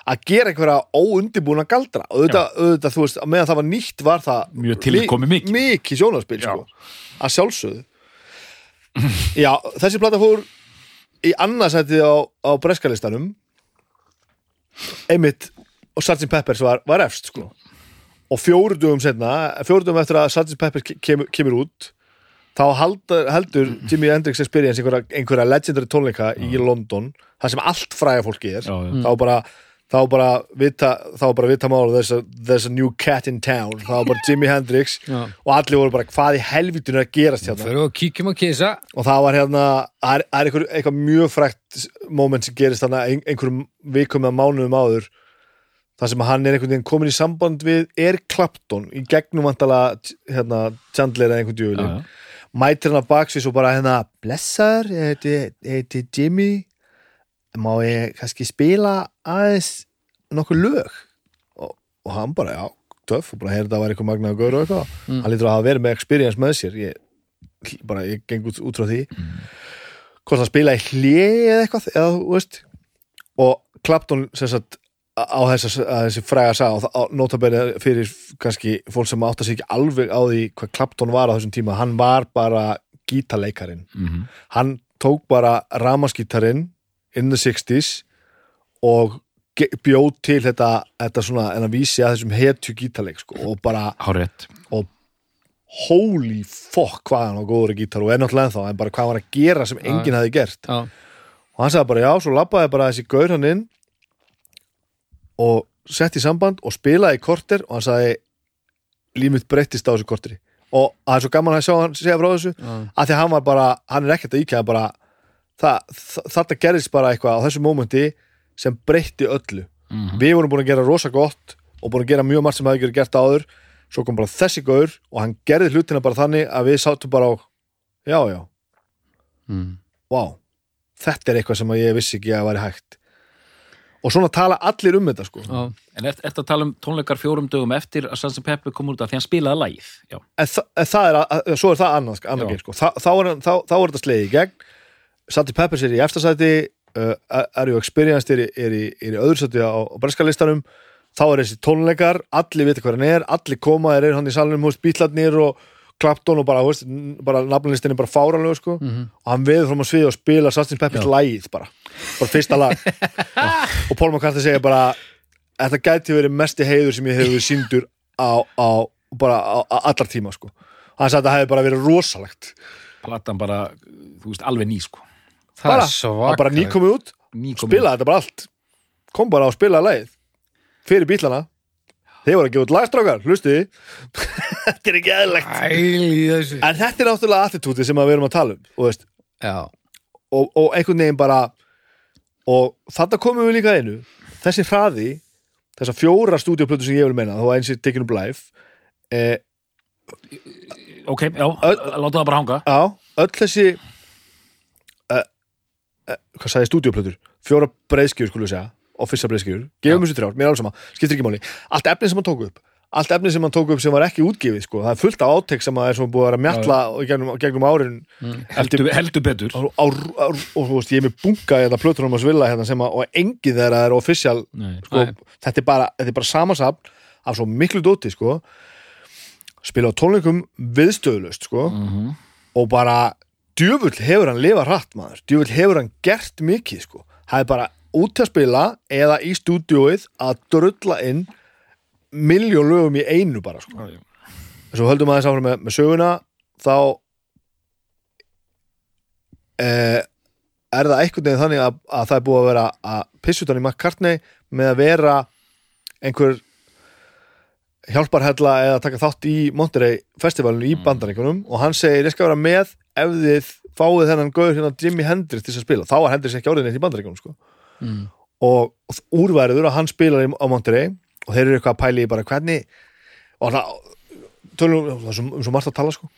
að gera einhverja óundibúna galdra. Og auðvitað, auðvitað, þú veist, meðan það var nýtt var það Mjög tilkomið mikið. mikið sjónarspil, sko, að sjálfsögðu [laughs] Já, þessi plata fór í annarsætið á, á breskalistanum einmitt og Sgt. Peppers var, var efst, sko og fjóruðum setna, fjóruðum eftir að Sgt. Peppers ke- kemur, út þá haldur, heldur Jimi Hendrix Experience einhverja, einhverja legendary tónleika í London, það sem allt fræga fólki er Já, já. þá bara þá bara vita, þá bara vita mála there's a, there's a new cat in town. Þá bara [laughs] Jimi Hendrix Já. og allir voru bara hvað í helvitinu er að gerast hérna? Fyrir að kíkjum að kisa. Og það var hérna það er, er einhver, eitthvað mjög frækt moment sem gerist þarna ein, einhverjum vikum eða mánuðum áður. Þar sem hann er einhvern veginn komin í samband við Eric Clapton í gegnum vantala hérna, Chandler eða einhvern djúli mætir hann að baksvís og bara hérna blessar, ég heiti, Jimmy má ég kannski spila aðeins nokkuð lög? Og, og hann bara, já, töff og bara heyrði að það var eitthvað magnaður gaur og eitthvað. Hann lítur að hafa verið með experience með sér. Ég, bara, ég geng út, út frá því. Hvort hann spila í hlið eða eitthvað, eða þú veist. Og Clapton sem sagt á þess að þessi fræga sá og það- notabene fyrir kannski fólk sem átta sig ekki alveg á því hvað Clapton var á þessum tíma, hann var bara gítarleikarin Mhm. hann tók bara ramaskítarinn in the 60s og bjóð til þetta, þetta svona en að vísi að þessum hetju gítarleik sko, og bara Hárétt. og holy fuck hvað hann var góður að gítar og er náttúrulega ennþá en bara hvað hann var að gera sem enginn hafði gert. Já, og hann sagði bara já, svo labbaði bara þessi gaur hann inn og sett í samband og spilaði í korter og hann sagði líf mitt breyttist á þessu korteri. Og það er svo gaman að sjá hann segja frá þessu já, að því hann var bara, hann er ekkert að íkjæða bara, þetta gerðist bara eitthvað á þessu mómenti sem breytti öllu. Mhm. við vorum búin að gera rosa gott og búin að gera mjög margt sem hefði gert áður. Svo kom bara þessi gaur og hann gerði hlutina bara þannig að við sátum bara á já, já, mm, vá þetta er eitthvað sem ég vissi ekki að væri hægt. Og svona tala allir um þetta sko. Já, En ert ert að tala um tónleikar fjórum dögum eftir að Sansi Peppi kom út af því hann spilaði Já, en, þa en það er, að, svo er það Já. geir, sko. Þa, þá, er, þá, þá er þetta slegið í gegn Sati Peppers er í eftirsæti uh, Are You Experienced er, í- er, í, er í öðru sæti á, á breskalistanum þá er þessi tónleikar, allir vita hvað hann er allir koma, eru hann í salunum húst bítlarnir og Clapton og bara, húst, bara nafnlistin er bara fáranlega sko. og hann veður fram á svið og spila Sati Peppers lægið bara, bara fyrsta lag. [laughs] Og Paul McCartney segir bara þetta gæti verið mesti heiður sem ég verið síndur á, á, bara á, á allar tíma sko. hann sagði að það hefði bara verið rosalegt. Platan bara, þú veist, alveg ný sko það bara, hann bara nýkomið út Ný komið. spilaði þetta bara allt. Kom bara og spilaði lagið. Fyrir bílana þeir voru að gefa út lagstrákar, hlustiði [laughs] þetta er ekki þessu. En þetta er náttúrulega attitúti sem að við erum að tala um og, veist, og, og einhvern veginn bara og þetta komum við líka að einu. Þessi hraði þessar fjóra stúdíoplötu sem ég vil meina að eins er tekinu blæf eh, Ok, já, láta það bara hanga. Já, öll þessi hvað sagði stúdíoplötur fjóra breiðskjur skulum við segja. Og fyrsta breiðskjur, gefum þessu þrjár, mér er alls sama. Skiptir ekki máli, allt efni sem hann tók upp. Allt efni sem hann tók upp sem var ekki útgefið sko. það er fullt af átek sem er svona búið að mjalla gegnum, gegnum árin. Heldur, heldur betur. Á, á, á, og þú veist, ég er með bunga hérna plötunum að svilla hérna sem að, og engin þeirra er Nei. sko, þetta er bara, bara samansafn af svo miklu dóti sko. Spila á tónleikum viðstöðulust sko. Mhm. og bara djöfull hefur hann lifað hratt maður. Djöfull hefur hann gert mikið sko. Það er bara út til að spila eða í stúdíóið að drulla inn miljón lögum í einu bara sko. Já. svo höldum aðeins áfram með, með söguna. Þá eh, er það einhvern veginn þannig að, að það er búið að vera að pissutan í McCartney með að vera einhver hjálparhella eða taka þátt í Monterey festivalinu í bandaríkunum og hann segir ég skal vera með ef þið fáið þennan gauður hérna Jimi Hendrix til að spila þá var Hendrix ekki árið neitt í bandaríkunum sko. mm. og úrværiður að hann spilar í- á Monterey og þeir eru eitthvað að pæli í bara hvernig og það tölum um svo margt að tala sko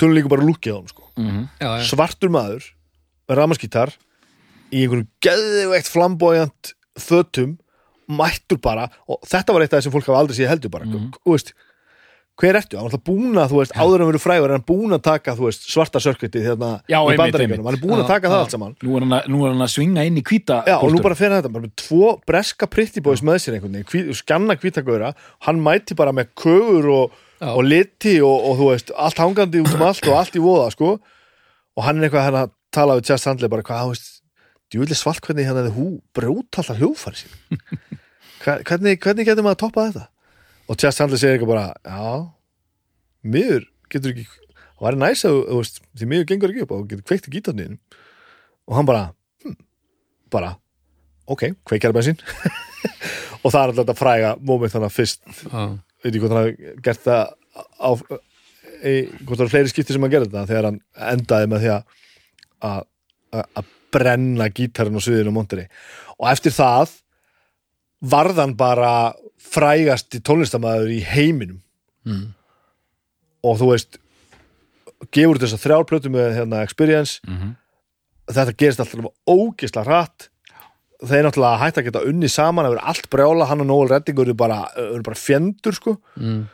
tölum líka bara lúkið á hann sko Mhm. já, já. svartur maður með ramaskítar í einhverjum geðveikt flamboyant fötum mættur bara og þetta var eitt af það sem fólk hafa aldrei séð heldur bara Mhm. þú veist, hver ertu? hann er búin að, þú veist, áður en verið frægur er hann búin að taka, þú veist, svarta sörkvitið hérna Já, í einmitt. hann er búin að Já, taka það já. allt saman. Nú er hann að, nú er hann að svinga inn í hvíta Já, og nú bara fyrir þetta, bara með tvo breska pretty boys með sér einhvern veginn, skanna hvítagöra hann mæti bara með kögur og, og liti og, og þú veist allt hangandi út um allt og allt í voða sko. og hann er eitthvað hann að tala við Chess Handley bara hvað, þú veist, djúvillig [laughs] og Chess Handley segir eitthvað bara já, miður getur ekki, það væri næs að þú veist, því miður gengur ekki upp og getur kveikt í gítarniðin og hann bara hm, bara, ok, kveikjar bensín. [laughs] Og það er alltaf þetta fræga moment þannig að fyrst, veit ég hvort hann hafi gert það á, í, hvort það er fleiri skipti sem hann gerði þetta þegar hann endaði með því að að, brenna gítarinn á sviðinu á Monteri. Og eftir það varðan bara frægasti tónlistamæður í heiminum. Mm. og þú veist gefur þess að þrjár plötu með hérna, experience. Mhm. þetta gerist alltaf ógisla hratt. Þeir náttúrulega hægt að geta unni saman það verður allt brjála, hann og Noel Reddingur eru bara, bara fjendur sko. Mm.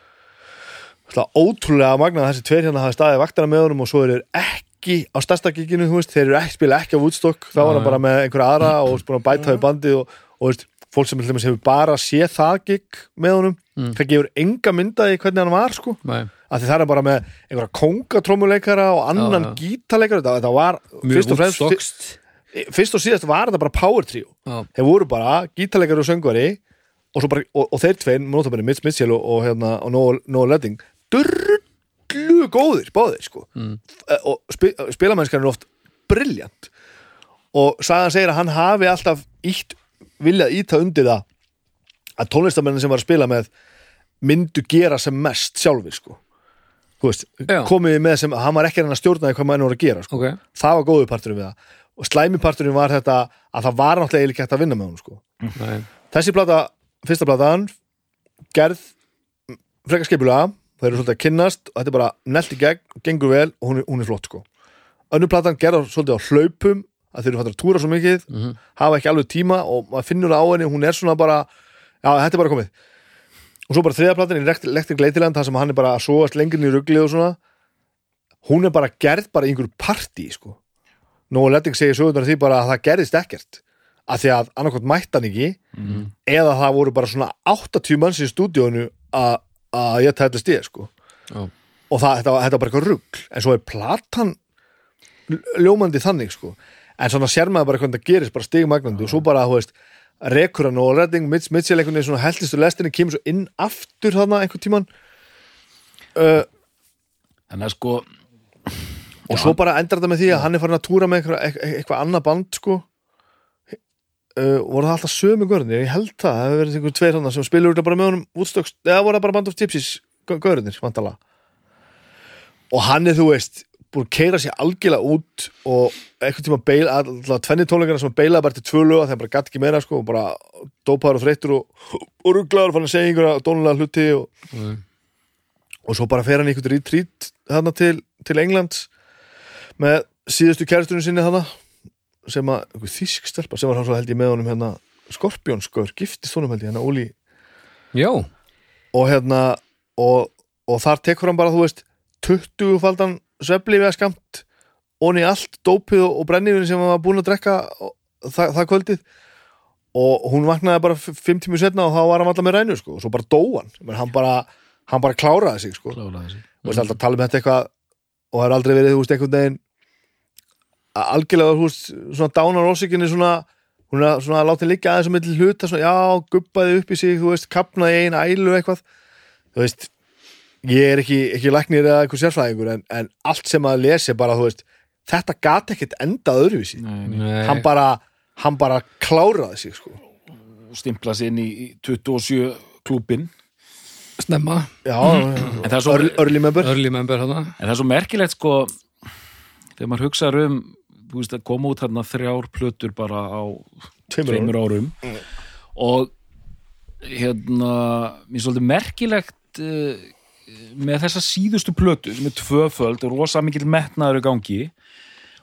Ótrúlega magnað að þessi tveir hérna hafi staðið vaktana með honum og svo eru ekki á stærsta giginu, veist, þeir eru ekki spila ekki á Woodstock, þá var hann bara með einhverja aðra og þú veist, búin að bæta við bandið og, og veist, fólk sem hefur bara séð það gig með honum Mm. það gefur enga myndaði hvernig hann var sko. Að það er bara með einhverja kongatrómuleikara og annan gítarleikara. Þetta, þetta var fyrst og, fremst, fyrst og síðast var þetta bara power trio. Já. þeir voru bara gítarleikari og söngvari og, bara, og, og þeir notabene Mitch Mitchell og, og, hérna, og Noel, Noel Redding drullu góðir báðir sko. Mm. og spi, spilamennskan er oft briljant og Sagan segir að hann hafi alltaf ítt, viljað íta undir það að tónlistamennin sem var að spila með myndu gera sem mest sjálfur sko. Komið með sem, hann var ekki að stjórna því hvað maður voru að gera sko. ok, það var góðu parturinn við það. Og slæmi parturinn var þetta að það var náttúrulega ekki hægt að vinna með hún sko. þessi plata, fyrsta platan gerð frekar skipulega, það eru svolítið að kynnast og þetta er bara nelt í gegn, gengur vel og hún er, hún er flott sko. Önnur platan gerð á- svolítið á hlaupum að þeir eru fattur að túra svo mikið Mhm. hafa ekki alveg tíma og maður finnur það á henni hún er svona bara, já þetta er bara komið. Og svo bara þriða platan í Electric Ladyland þar sem hann er bara að sóast lengur í ruglið og svona hún er bara gerð bara í einhverju partí sko. Nóa Letting segir sögurnar því bara að það gerðist ekkert að því að annarkot mætti hann ekki eða það voru bara svona 80 manns í stúdíónu að ég tætti stíð sko. Já, og það, þetta, þetta var bara eitthvað rugl. En svo er platan ljómandi þannig sko en svona sér maður bara hvernig það gerist bara stigmagnandi og svo bara, þú veist, rekur hann og redding, Mitch Mitchell einhvern veginn svona heldistu lestinni kemur svo inn aftur þarna einhvern tíman uh, Þannig að sko og svo bara endar þetta með því að hann er farin að túra með eitthvað, eitthvað, eitthvað annað band sko. Uh, voru það alltaf sömu görðinir, ég held það það hefur verið einhver tveir hann sem spilur bara með honum útstöks, eða voru það bara band of gypsies görðinir, vantala og hann er, þú veist, búin að keira sér algjörlega út og eitthvað tíma beila, alltaf tvenni tónleikana sem beilaði bara til tvö lög þegar bara gatt ekki meira sko, og bara dópaður og þreyttur og, og rugglaður og fann að segja einhverja dónulega hluti og mm. og svo bara fer hann í einhvern retreat þarna til, til Englands með síðustu kæristunum sinni þarna sem að, einhver þýsk stelpa sem var hann svo held ég með honum hérna Skorpjónskur, giftist honum held ég hérna Óli já, og hérna og, og þar tekur hann bara, þú veist 20 faldan svefli við að skamt onni allt dópið og brenniðin sem hann var búin að drekka það, það kvöldið. Og hún vaknaði bara fimm tímu setna og þá var hann alltaf með rænu sko, og svo bara dó hann. Men hann bara, hann bara kláraði sig sko. Kláraði þessi og veist alltaf að tala um þetta eitthvað og það er aldrei verið, þú veist, einhvern veginn algjörlega, þú veist, svona dánar ósíkinni svona hún er svona að láta henni liggja aðeins á milli hluta svona, já, gubbaði upp í sig, þú veist, kapnaði í eina ælu eitthvað, þú veist ég er ekki, ekki læknir eða eitthvað sérfræðingur en, en allt sem að lesi bara, þú veist, þetta gat ekkert endað öðruvísi, Nei, nei. nei. Hann bara hann bara kláraði sig, sko. Stimpla sér inn í í 27 klúbin snemma, já, En það er svo, early, member. Early member en það er svo merkilegt sko þegar maður hugsaður um þú veist að koma út þarna þrjár plötur bara á tveimur árum. árum. Og hérna mér er svolítið merkilegt uh, með þessa síðustu plötu sem er tvöföld og rosa mikil metnaður í gangi.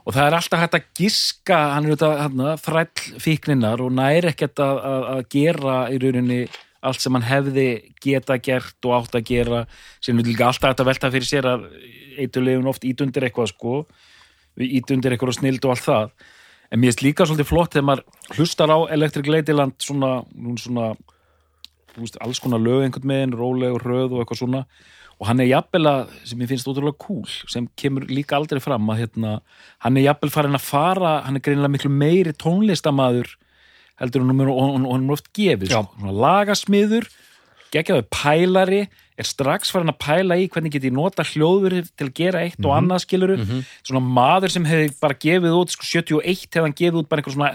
Og það er alltaf hægt að giska hann er hérna, þræll fíkninnar og næri ekkert að, að, að gera í rauninni allt sem hann hefði geta gert og átt að gera. Sem er líka alltaf hægt að velta fyrir sér að eitthulegum oft ít undir eitthvað sko. Við ít undir eitthvað snild og allt það. En mér er líka svolítið flott þegar maður hlustar á Electric Ladyland svona, svona veist, alls konar lög einhvern megin, róleg og hröð og eitthvað svona. Og hann er jafnvel að, sem ég finnst ótrúlega cool sem kemur líka aldrei fram að hérna, hann er jafnvel farin að fara hann er greinilega miklu meiri tónlistamaður heldur hann og, hann er oft gefið, sko, svona lagasmiður geggjaður pælari er strax farin að pæla í hvernig geti ég nota hljóður til að gera eitt og annað skiluru svona maður sem hefði bara gefið út sko, 71 hefði hann gefið út bara einhver svona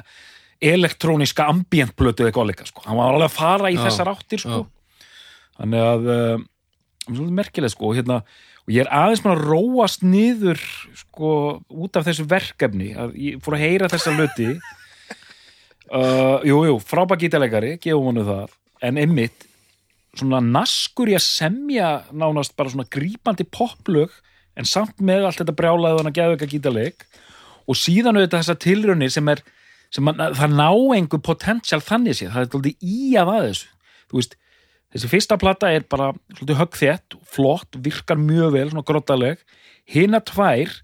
elektróniska ambientblötu eða eitthvað líka sko. hann var alveg að fara í Já, þessar áttir sko. þannig að uh, svolítið merkileg sko hérna, og ég er aðeins maður að róast niður sko út af þessu verkefni að ég fór að heyra þessa hluti uh, [laughs] jú, jú, frábæk gítalegari gefum hann það, en einmitt svona naskur í að semja nánast bara svona grípandi poplög en samt með allt þetta brjálaði hann að geða eitthvað gítaleg og síðan auðvitað þessa tilraunir sem er man, það ná einhver potential þannig séð, það er svolítið í að að þessu. Þú veist, þessi fyrsta plata er bara höggþett, flott virkar mjög vel, svona grottaleg hina tvær,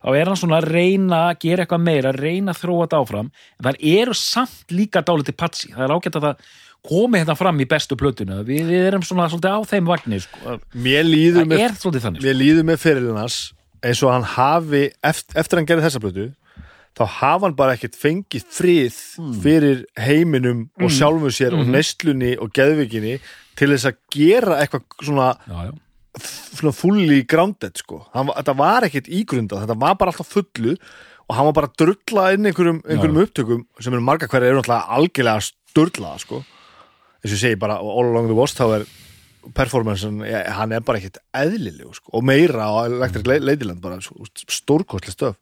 þá er hann svona að reyna að gera eitthvað meira, að reyna að þróa þetta áfram, en það eru samt líka dálítið patsi, það er ágætt að það komi hérna fram í bestu plötuna. Við, við erum svona svolítið á þeim vagnir sko. mér líður það með er svolítið þannig sko. mér líður með fyrirlinnars eins og hann hafi eftir, eftir hann gerði þessa blötu þá hafa hann bara ekkert fengið frið fyrir heiminum og sjálfum sér og neslunni og geðvikinni til þess að gera eitthvað svona já, já. svona fulli grounded sko. Hann, þetta var ekkit ígrundað, þetta var bara alltaf fullu og hann var bara að drulla inn einhverjum, einhverjum upptökum sem eru marga hverja eru náttúrulega algjörlega sturlaða sko. Eins og segi bara all along the watch þá er performancean, ja, hann er bara ekkit eðlilegu sko, og meira á Electric Le- Ladyland bara stórkostli stöf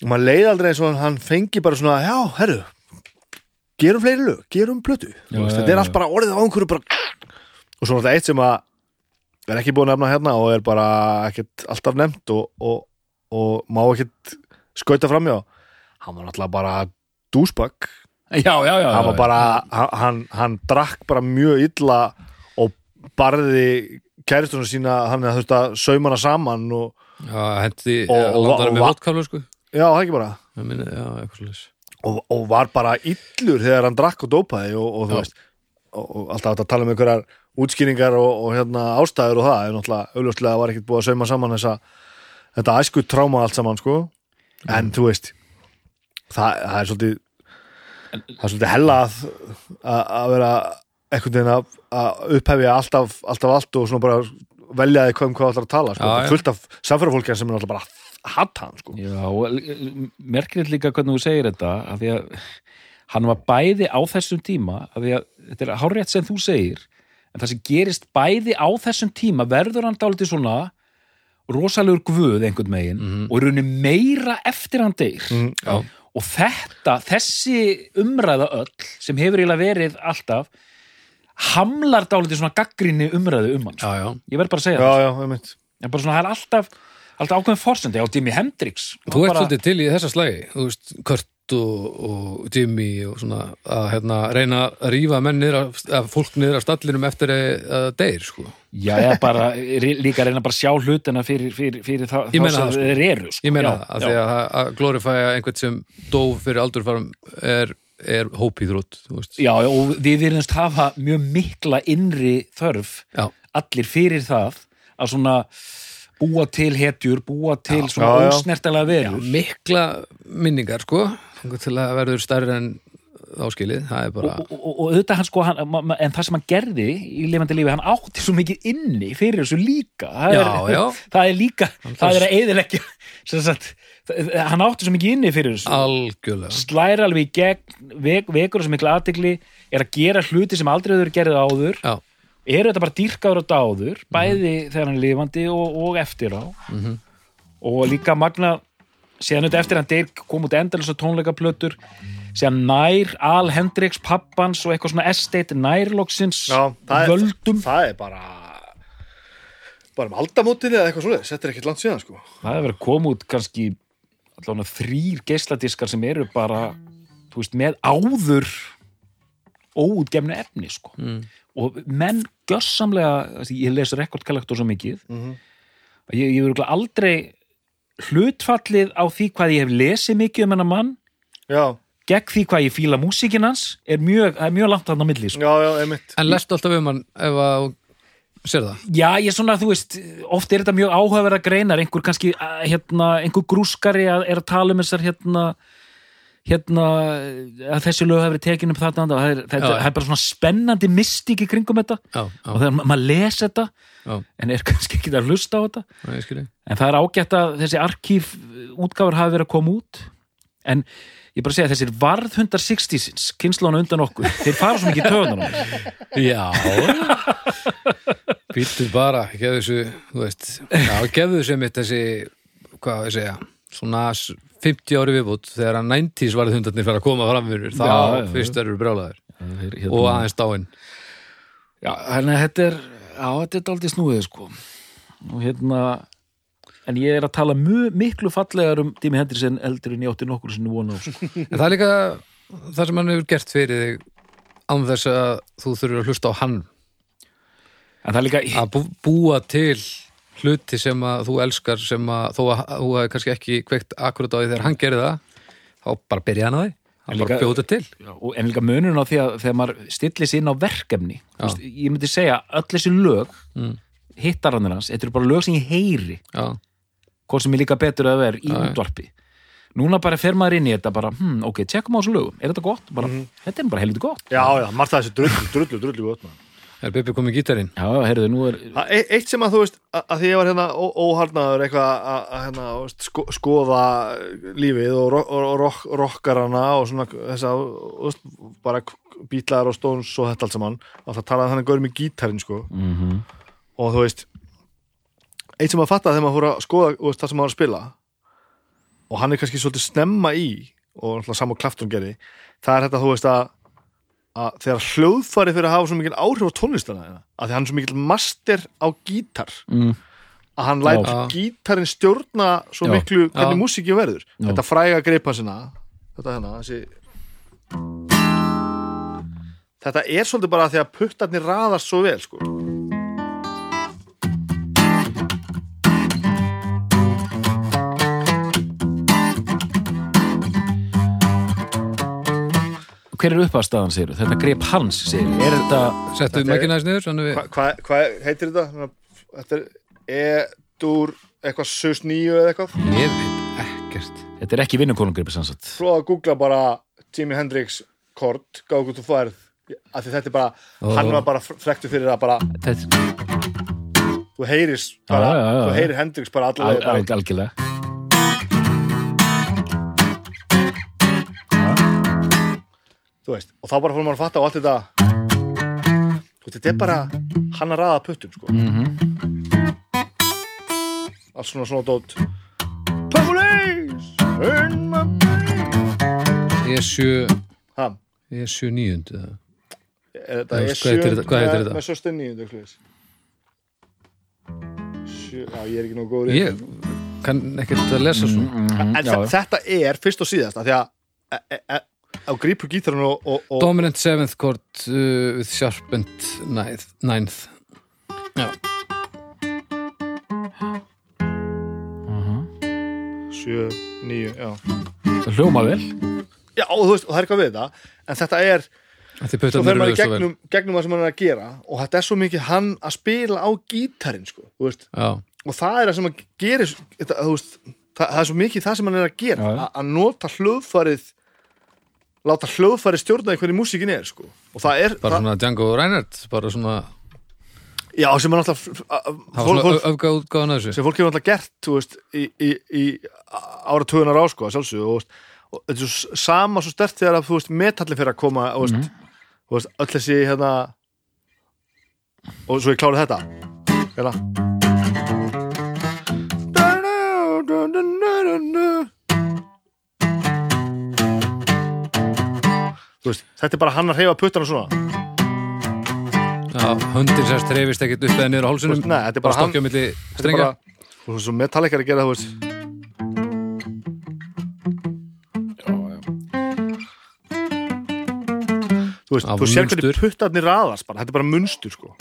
og maður leið aldrei eins og hann fengi bara svona, já, herru gerum fleiri lög, gerum plötu. Já, veist, já, þetta er allt bara orðið á einhverju bara og svo náttúrulega eitt sem að er ekki búin að nefna hérna og er bara ekkert alltaf nefnt og, og, og má ekkert skauta framjá hann var náttúrulega bara já, hann var bara, hann, hann, drakk bara mjög illa og barði kæristunum sína hann er þurft að sauma hana saman og Já, hendi, Og- og, og- já, það ekki bara? Minni, já, og, og var bara illur þegar hann drakk og dópaði og, og veist og, og alltaf að tala um einhverjar útskýringar og, og hérna ástæður og það. Er náttúrulega auðvitað var ekkert búið að sauma saman þessa, þetta æsku tráma allt saman sko. En þú veist það, það er svolítið það er svolítið hella að, að, að vera einhvern veginn að, að upphefja alltaf, alltaf allt og svona bara velja því hvað um hvað allar að tala sko. Það fullt af samfærafólki sem er alltaf bara hatt hann sko. Já, merkilegt líka hvernig þú segir þetta af því að hann var bæði á þessum tíma af því að þetta er hárrétt sem þú segir en það sem gerist bæði á þessum tíma verður hann dálítið svona rosalegur guð einhvern megin og í rauninni meira eftir hann deyr. Mm, Já, og þetta, þessi umræða öll sem hefur eiginlega verið alltaf hamlar dálítið svona gaggrinni umræðu um hann já, já. Ég verð bara að segja já, það já, einmitt. En bara svona það er alltaf alltaf ákveðin forsendi á Jimi Hendrix Þú ert bara, svolítið til í þessa slægi þú veist, Kurt og, og Jimmy og svona að hérna, reyna að rífa menn niður af, að fólk niður af stallinum eftir að deyr sko. Já, ég bara líka reyna bara að sjá hlutina fyrir, fyrir, fyrir þá sem sko. þeir eru sko. ég meina það, að já. því að, að glorifæja einhvern sem dó fyrir aldurfarum er, er þú veist. já, og við virðumst hafa mjög mikla innri þörf Já. allir fyrir það að svona búa til hetjur, búa til svona Já, já. ósnertalega Já, verur. mikla minningar sko til að verður stærri en áskilið, það er bara og, og, og auðvitað hann sko hann, en það sem hann gerði í lifandi lífi hann átti svo mikið inni fyrir þessu líka. Það Já, er, já. [laughs] það er líka Hann það er að eðileggja sem sagt, hann átti svo mikið inni fyrir þessu. Algjörlega. Slæra alveg í gegn vek, vekur þessu mikla aðtegli er að gera hluti sem aldrei hefur gerðið áður. Já, eru þetta bara dýrkaður og dáður bæði þegar hann er lifandi og, og eftir á. Og líka magna síðan þetta eftir hann deyr kom út endalins og tónleikaplötur síðan nær Al Hendrix pappans og eitthvað svona estate nærloksins Já, það er, völdum. það er bara bara um aldamótinni eða eitthvað svoleiðis þetta er ekkert langt síðan sko. Það hefur verið að koma út kannski allavega þrýr geisladiskar sem eru bara þú veist, með áður óútgefnu efni sko. Mm. Og menn gjössamlega, ég les rekordkalektor svo mikið Mhm. að ég, ég verður aldrei hlutfallið á því hvað ég hef lesið mikið um hennar mann já, gegn því hvað ég fíla músíkin hans er mjög, er mjög langt hann á milli sko. já, já, einmitt en lestu alltaf um hann ef að sér það Já, ég svona, þú veist, oft er þetta mjög áhugaverða greinar, einhver kannski að, hérna, einhver grúskari að, er að tala um þessar hérna hérna, að þessi lög hefur verið tekin upp það er, þetta, Já. það er bara svona spennandi mystík í kringum þetta. Já, og já, þegar ma- maður les þetta já, en er [laughs] kannski ekki að hlusta á þetta. Skilji en það er ágætt að þessi arkíf útgáfur hafi verið að koma út. En ég bara segja að þessir varðhundar 60-sins, kynnslónu undan okkur þeir fara svo mikið í töðunum [laughs] Já. Býttu bara, gefðu þessu þú veist, gefðu þessu mitt þessi, hvað ég segja svona 50 ári viðbútt þegar að 90s varð hundarnir fyrir að koma fram fyrir þá Já, fyrst eru brjálæður hérna, og aðeins dáinn Já, þannig að þetta er já, þetta er daldið snúið sko. Og hérna en ég er að tala mjög, miklu fallegar um Dimi Hendris en eldur en ég átti nokkur sinni vona á sko. [laughs] En það er líka það sem hann hefur gert fyrir þig án þess að þú þurfur að hlusta á hann. En það er líka að bú, búa til hluti sem að þú elskar sem að þó að þú hefði kannski ekki kveikt akkurat á því þegar hann gerði það þá bara byrja hann á því. En hann bara bjóta til. Já, og- en líka munurinn á því að þegar maður stillir sig inn á verkefni þú veist, ég myndi segja öll þessi lög Mm. hittarannir hans, þetta eru bara lög sem ég heyri. Já, hvort sem er líka betur að vera í útvarpi. Núna bara fer maður inn í þetta bara, hm, ok, tjekkum á þessu lögum, er þetta gott? Bara, Þetta er bara helviti gott. Já, já, margt það þessi drullu, drullu, drullu gott man. Er Bibi komið gítarinn? Já, heyrðu, nú er e- Eitt sem að þú veist, að, því ég var hérna ó- óharnaður eitthvað að, að hérna, sko, skoða lífið og, og, og rock, rockarana og svona þess að, veist, bara bítlar og stóns og þetta allt saman. Og það talaði þannig gaur með gítarinn, sko. Mm og þú veist eitt sem að fatta þegar maður fór að skoða veist, það sem maður var að spila og hann er kannski svolítið snemma í og náttúrulega saman Klafton gerði það er þetta, þú veist, að að þegar hljóðfæri fyrir að hafa svo mikil áhrif á tónlistana þeirna, að því hann er svo mikil master á gítar mm. að hann lætur Já. gítarinn stjórna svo Já. miklu hvernig Já. músíki verður Já. þetta fræga greipa sinna þetta hérna, þessi þetta er svolítið bara því að puttarnir raðast svo vel sko. Hver er uppáðstæðan, segir Þetta grep hans, segir Er þetta Settu þess niður, svona við Hva- hvað hva heitir þetta? þetta er E-dur eitthvað sus nýju eða eitthvað Ég veit ekkert Þetta er ekki vinnukonungripi sannsagt svo að googla bara Jimi Hendrix kort, gáðu hvað þú færð af því þetta er bara, Ó. hann var bara frektu fyrir að bara, Þetta þú heyris bara, Já, já, já, þú já. heyrir Hendrix bara al, allavega al, bara, algjörlega þú veist, og þá bara fór maður að fatta á allt þetta. Þú veist, þetta er bara hann að raða puttum, sko. Mm allt svona svona dót. Police in my Ég er sjö ha, Ég er sjö níund eða? þetta er heitir með, nýjundu hljóðis sjö, já, ég er ekki góður í Ég kann ekkert að lesa svo en þe- þetta er fyrst og síðast af því að e, e, e, á grípur gítarinn og, og, og Dominant seventh chord uh, with sharpened ninth, ninth. Já, sjö, níu, já. Það hljóma vel. Já, og þú veist, og það er eitthvað við þetta en þetta er, að svo fer maður í gegnum, gegnum það sem hann er að gera og þetta er svo mikið hann að spila á gítarinn sko, þú veist, Já, og það er það sem að gerir þetta, veist, það, það er svo mikið það sem hann er að gera, að- að nota hljóðfarið láta hljóðfarið stjórna hvernig músíkin er sko, og það er bara það, svona Django Reinhardt bara svona, já, sem er náttúrulega útgáðan af þessu. sem fólk hefur náttúrulega gert veist, í, í, í áratugunar á sko, að og, og þetta er svo sama svo stert þegar að metalli fyrir að koma og, þú veist, öll þessi hérna og svo ég klárið þetta. Hérna veist, þetta er bara hann að reyfa puttana svona. Já, höndin sérst trefist ekkert upp eða niður á hálsunum nei, þetta er bara hann- Þetta er strengja bara, þú veist, svo metallikar að gera þú veist. Þú veist, Það þú sér hvernig puttarnir raðast bara, þetta er bara munstur sko.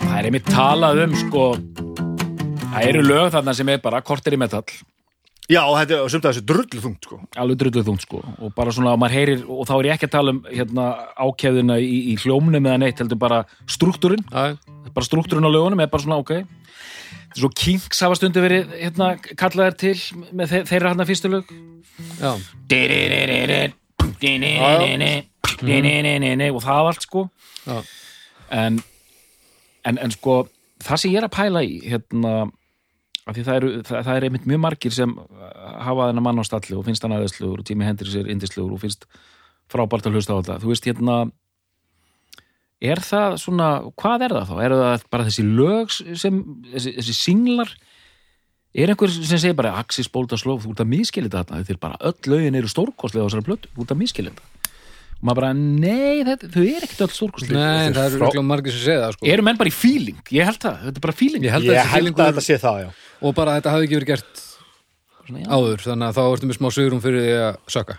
Það er einmitt talað um sko Það eru lög þarna sem er bara kortir í metall Já, og þetta er sumt að þessu drullu þungt sko. Alveg drulluð þungt sko. Og bara svona maður heyrir og þá er ég ekki að tala um hérna ákæðuna í, í hljómnum eða neitt heldur bara struktúrin Já, bara struktúrin á lögunum er bara svona ok. Svo Kings hafa stundu verið hérna kallaðir til með þe þeirra hann fyrstu lög. Já, og það var allt sko já, en, en, en sko það sem ég er að pæla í hérna af því það eru, það, það er einmitt mjög margir sem uh, hafa þennan mann á stalli og finnst hann aðeinslugur og tími hendur sér indislugur og finnst frábært að hlusta á þetta. Þú veist hérna er það svona, hvað er það þá? er það bara þessi lög sem þessi, þessi singlar? Er einhver sem segir bara Axis Bóldaslóf, þú ert að miskilja þetta þeir bara öll lögin eru stórkostlega á þessari plötu þú ert að miskilja þetta og maður bara, nei, þetta, þau er ekkert öll stórkostlega nei, það eru frá- margir sem segja það sko. eru menn bara í feeling, ég held það, þetta er bara feeling. Ég held að Ég þessi held að fílingur þetta sé það, já. Og bara þetta hafi ekki verið gert Svona, áður þannig að þá ertu með smá sögurum fyrir því að sökka.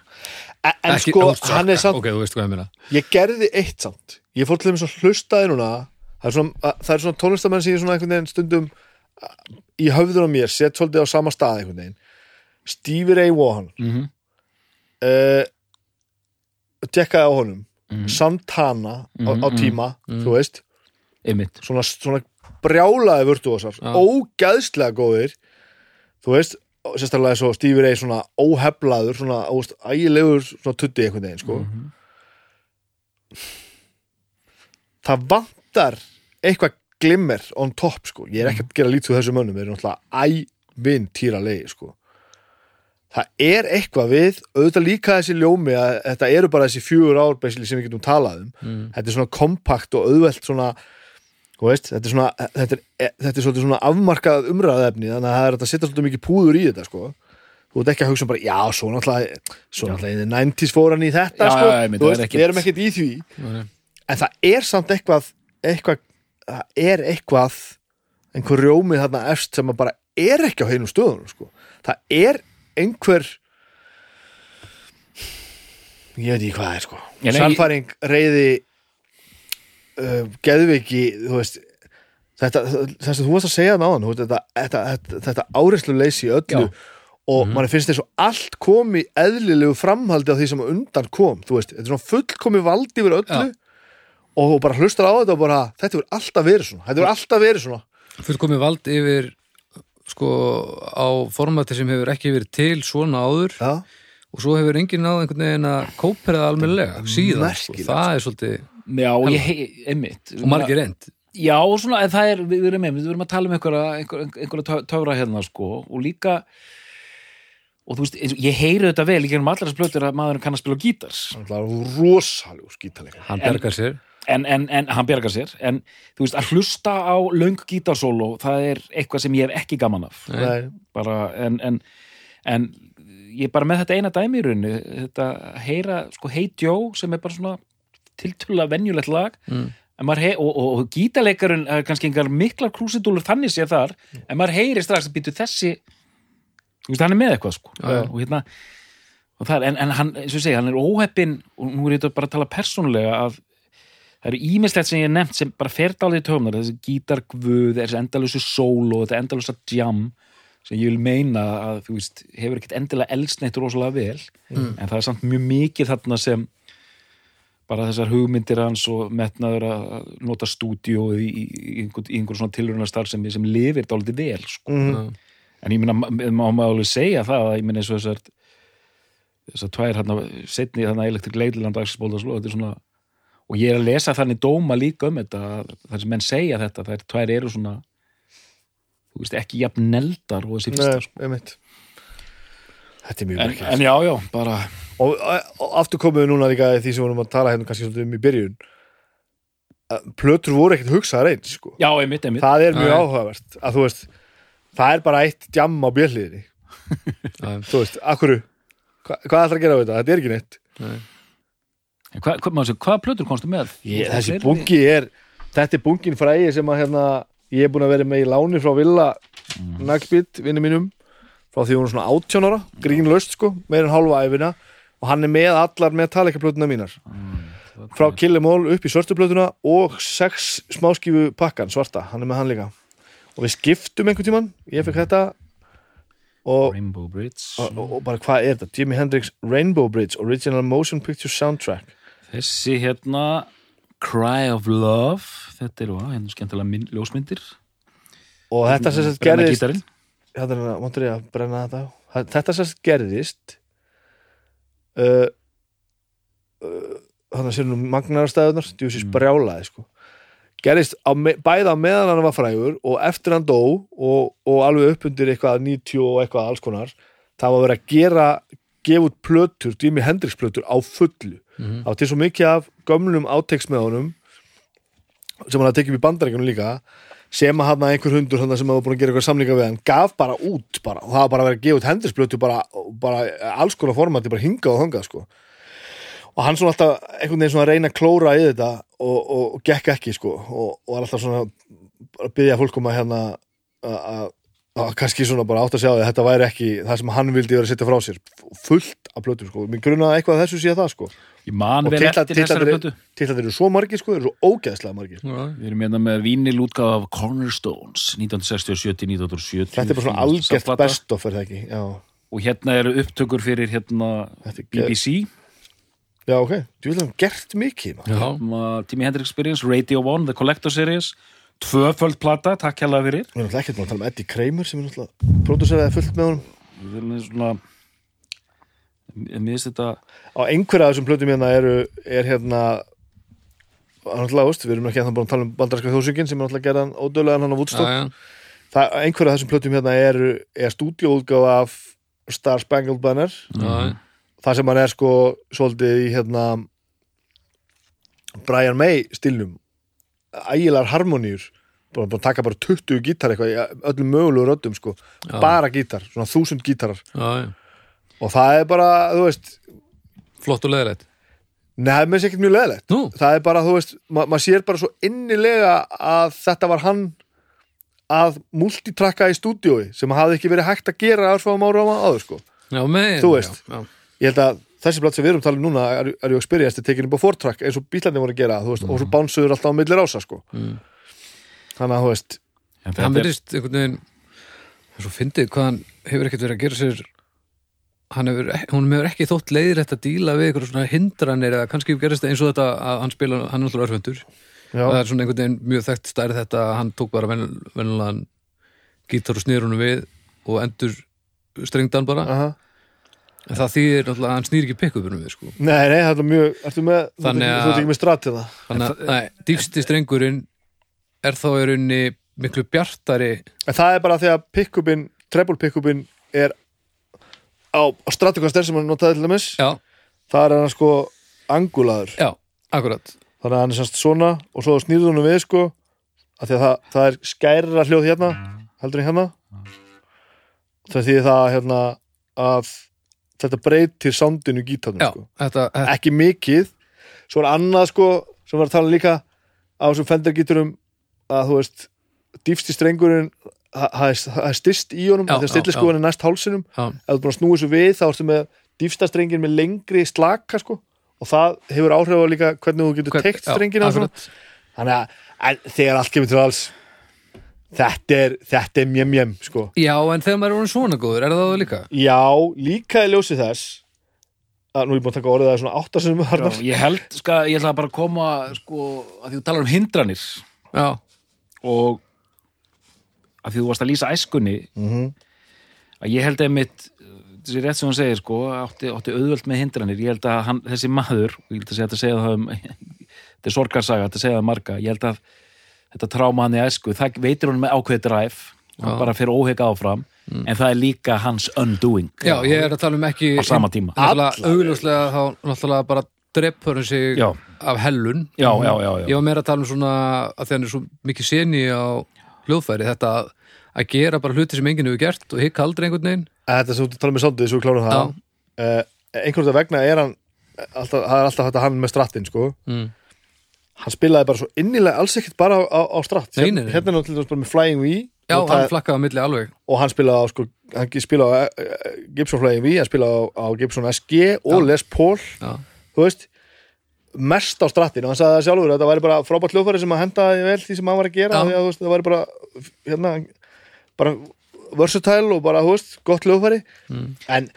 En, en Ekki- sko, ó, sökka, hann er samt ok, þú veist hvað ég meina. Ég gerði eitt samt. Ég fór til þeim svo hlustaði núna. Það er svona, það er svona tónlistamenn sem ég svona einhvern veginn stundum í höfður á mér, sett svolítið á sama stað einhvern veginn. Stevie Ray Vaughan. Mhm. uh, Tjekkaði á honum Mhm. Santana á, á Mhm, tíma, þú veist einmitt svona, svona brjálaði virtuosar Já. ógæðslega góðir þú veist, sérstaklega svo Stevie Ray svona óheflaður svona óst, ægilegur svona tutti einhvern veginn sko. Mhm. það vantar eitthvað glimmer on top sko, ég er ekki að gera lítið úr þessum mönnum, þeir eru náttúrulega ævinn týra leiði sko það er eitthvað við, auðvitað líka þessi ljómi að þetta eru bara þessi fjögur ár basically, sem við getum talað um Mm. þetta er svona kompakt og auðvelt svona veist, þetta er svona þetta er, þetta er svona afmarkað umræðefni þannig að það er að setja svolítið mikið púður í þetta sko þú ert ekki að hugsa bara, já, svo náttúrulega náttúrulega í the 90s fóran í þetta Já, sko, já, er veist, við erum ekkert í því Nei. en það er samt eitthvað eitthvað, það er eitthvað einhver rjómið þarna efst sem bara er ekki á heinum stöðunum sko. það er einhver ég veit ekki hvað er sko. Nei, sannfæring, reyði uh, geðviki þú veist þetta, það sem þú varst að segja náðan þetta, þetta, þetta, þetta áreyslu leysi öllu Já. og mm mann finnst þess að allt kom í eðlilegu framhaldi á því sem undan kom þú veist, þetta er svona fullkomi valdi yfir öllu og þú bara hlustar á þetta og bara, þetta verður alltaf verið svona þetta verður alltaf verið svona. Fullkomið vald yfir sko á formati sem hefur ekki verið til svona áður já, og svo hefur enginn náð einhvern veginn að kópera það almennilega síðan, sko. Það er svolítið Já, ég einmitt. Og margir reynd Já, og svona, það er, við erum með, við erum að tala um einhverja, einhverja, einhverja töfra hérna, sko, og líka og þú veist, eins og, ég heyri þetta vel í gerum allar þess plötur að maðurinn kann að spila á gítars það er rosalega skítalega hann bergar sér en, en, en hann bjargar sér. En þú veist, að hlusta á löng gítarsóló það er eitthvað sem ég hef ekki gaman af. Bara, en, en, en ég er bara með þetta eina dæmi í raunni þetta heyra, sko, Hey Joe sem er bara svona tiltölulega venjulegt lag. Mm. hei, og, og, og gítaleikarinn er kannski einhver miklar krúsidúlur þannig sér þar en maður heyri strax að býtu þessi þú veist, hann er með eitthvað sko. Já. og hérna og það er, en, en hann, eins og ég segi, hann er óheppin og nú er þetta bara að tala persónulega að það eru ímislegt sem ég hef nefnt sem bara fer dálítið tómnar, þessi gítargvöð þessi endalösu sóló, þetta endalösa jam sem ég vil meina að þú veist, hefur ekkert endilega elst neitt rosalega vel, en það er samt mjög mikið þarna sem bara þessar hugmyndir hans og metnaður að nota stúdíóið í, í, í, einhver, í einhver svona tilrunastar sem, sem lifir dálítið vel sko. mm, en ég meina, ma- má maður alveg segja það að ég meina eins og þessar þessar tvær hérna, setni hérna elektrik leidland dagsbóldasló, þetta er svona og ég er að lesa þannig dóma líka um þetta að þar sem menn segja þetta, þær tvær eru svona þú veist, ekki jafn neldar og þessi fyrsta nei, sko. Þetta er mjög en, merkilegt. en já, já, bara og, og aftur komum við núna líka því sem við vorum að tala hérna kannski svolítið um í byrjun. Plötur voru ekkert hugsaðar eins sko. já, einmitt, einmitt. Það er mjög Nei. áhugavert að þú veist, það er bara eitt djam á bjöllíðinni [laughs] Já. þú veist, akkur hva, hvað ætlar að gera á þetta, þetta er ekki neitt. En Hva, hva, hvaða plötur komstu með? ég, þessi bungi er þetta er bungin fræði sem að hérna, ég er búin að vera með í láni frá Villa Mm. Nagbit, vinnu mínum frá því hún er svona 18 ára, grínlaust sko meir en hálfa æfina og hann er með allar Metallica-plötuna mínar. Frá Killemól upp í svörtu plötuna og sex smáskífu pakkan svarta, hann er með hann líka. Og við skiptum einhvern tímann, ég fekk þetta og, Rainbow Bridge. og, og, og bara hvað er þetta? Jimi Hendrix Rainbow Bridge Original Motion Picture Soundtrack Þessi hérna Cry of Love Þetta eru, á, hérna skemmtilega mynd, ljósmyndir. Og þetta sem Brenna gerðist hérna máttur ég að brenna þetta þetta sem sagt gerðist uh, uh, þannig að sér nú magnarastæðunar djúsis Mm. brjálaði sko. Gerðist á, me- bæði á meðan hann var frægur og eftir hann dó og, og alveg upp undir eitthvað 90 og eitthvað alls konar það var verið að gera gefa út plötur, Jimi Hendrix plötur á fullu Það var til svo mikið af gömlum honum sem hann hafði tekið upp í bandaríkjunum líka sem að hafna einhver hundur sem hafa búin að gera eitthvað samlinga við hann gaf bara út bara, og það var bara verið að gefa út hendrisblötu bara, bara alls konar formati bara hingað og þangað sko. Og hann svona alltaf einhvern veginn svona að reyna að klóra í þetta og, og, og gekk ekki sko. Og, og alltaf svona að byggja fólk um að hérna að- að að kannski svona bara átt að sjá að þetta væri ekki það sem hann vildi vera að setja frá sér fullt af plötum sko, mér grunna eitthvað að þessu sé það sko Ég man vel eftir þessari plötu. titlarnir eru svo margir sko, þeir eru svo ógeðslega margir. Já. Við erum hérna með vínilútgáð af Cornerstones 1967-1970 þetta er bara svona algjört best of er það ekki, já, Og hérna eru upptökur fyrir hérna BBC já ok, þú vil hann gert mikið maður. Já. um, Timmy Hendrix Experience, Radio One, The Collector Series. Tvöföld plata, takk hérlega fyrir. Við erum búin að tala um Eddie Kramer sem er náttúrulega pródúseraði fullt með honum. Við erum svona Mér finnst þetta á einhverja af þessum plötum hérna eru er hérna við erum ekki að búin að tala um bandarska þjóðsöngin sem er náttúrulega gerðan ódöðlegan hann á já, Woodstock það, einhverja af þessum plötum hérna er, er stúdíóútgáfa af Star Spangled Banner. Já, það sem hann er sko svolítið í hérna Brian May stilnum ægilegar harmoníur. Bara, bara taka bara 20 gítar eitthvað öllum mögulegu röddum sko. Já. bara gítar, svona þúsund gítarar. Já, já. Og það er bara, þú veist flott og leðilegt Nei, það er með sér ekkert mjög leðilegt Nú, það er bara, þú veist, ma maður sér bara svo innilega að þetta var hann að multitrakka í stúdíói sem hafði ekki verið hægt að gera örfáum ára á áður, sko. já, með Þú veist. já, já. Ég held að þessi platt sem við erum talið núna er, er ju experience tekin upp á fortrakk eins og bílarnir voru að gera, þú veist, og svo bánsuður alltaf á milli rása, sko. Mm. Þannig að, þú veist, er, verðist einhvern veginn það er svo fyndið hvað hann hefur ekkert verið að gera sér hefur, hún hefur ekki þótt leiðir að díla við eitthvað svona hindranir eða kannski gerist eins og þetta að hann spila hann er alltaf örfendur já, það er svona einhvern veginn mjög þekkt stærð þetta að hann tók bara venjulegan gítar og snýr honum við og endur strengdan bara aha. en það þýðir náttúrulega að hann snýr ekki pick-upinu við sko. Nei, nei, það er mjög, ertu með, þú ert ekki- með strat til það. þannig að nei, dýfsti strengurinn er þá í rauninni miklu bjartari En það er bara því að pick-upin, treble pick-upin er á, á Stratocaster sem hann notaði til dæmis, já, það er hann sko angulaður. já, akkurat. Þannig að hann er semst svona og svo snýrður hann við sko af því að það, það er skærra hljóð hérna heldur en hérna. Það þýðir það hérna að þetta breytir soundinu í gítarnum já, sko. þetta, þetta ekki mikið. Svo er annað sko sem var að tala líka á þessum fendergíturum að þú veist dýfsti strengurinn það er, það er styrst í honum að já, stilliskóin er næst hálsinum. Ef þú er búin að snúa þessu við þá ertu með dýfsta strengin með lengri slaka sko. Og það hefur áhrif á líka hvernig þú getur Hvern- svona. akkurat. þannig að en, þegar allt kemur til alls þetta er, þetta er mjem mjem sko. Já, en þegar maður er svona góður, er það það líka? já, líka í ljósi þess að nú er ég búin að taka orðið að það er svona áttasunum Já, ég held, ska, ég ætla bara að koma sko, að því þú talar um hindranir. Já, og að því þú varst að lýsa æskunni Mhm. að ég held einmitt þessi rétt sem hann segir sko átti, átti auðvöld með hindranir, ég held að hann, þessi maður og ég held að segja að segja það um [laughs] þetta er sorgarsaga, þetta segja það marga. Ég held að þetta tráma hann í æsku það veitir hann með ákveðið dræf og hann bara fyrir óhega áfram en það er líka hans undoing. Já, ég er að tala um ekki á sama tíma. Augljóslega þá náttúrulega bara dreppur hann sig Já. af hellun. Já, já, já, já. Ég var meira að tala um svona að hann er svo mikið seni á hljóðfæri þetta að, að gera bara hluti sem enginn hefur gert og hikka aldrei einhvern veginn. Þetta sem þú talar með soundið svo klárum það. Uh, einhvern vegna er hann alltaf, það er alltaf þetta hann með strattin sko. Mm. hann spilaði bara svo innilega alls ekkert bara á, á, á stratt. Nei. hérna er hann til dæmis bara með Flying V Já, notaði- hann flakkaði á milli alveg. og hann spilaði á sko, hann spilaði á uh, Gibson Flying V, hann spilaði á, á Gibson SG og Já. Les Paul. Já, þú veist mest á strattin. Og hann sagði það sjálfur þetta væri bara frábært hljóðfæri sem að henda vel því sem hann var að gera því að veist, það væri bara hérna, bara versatile og bara, þú veist, gott hljóðfæri. Mm. en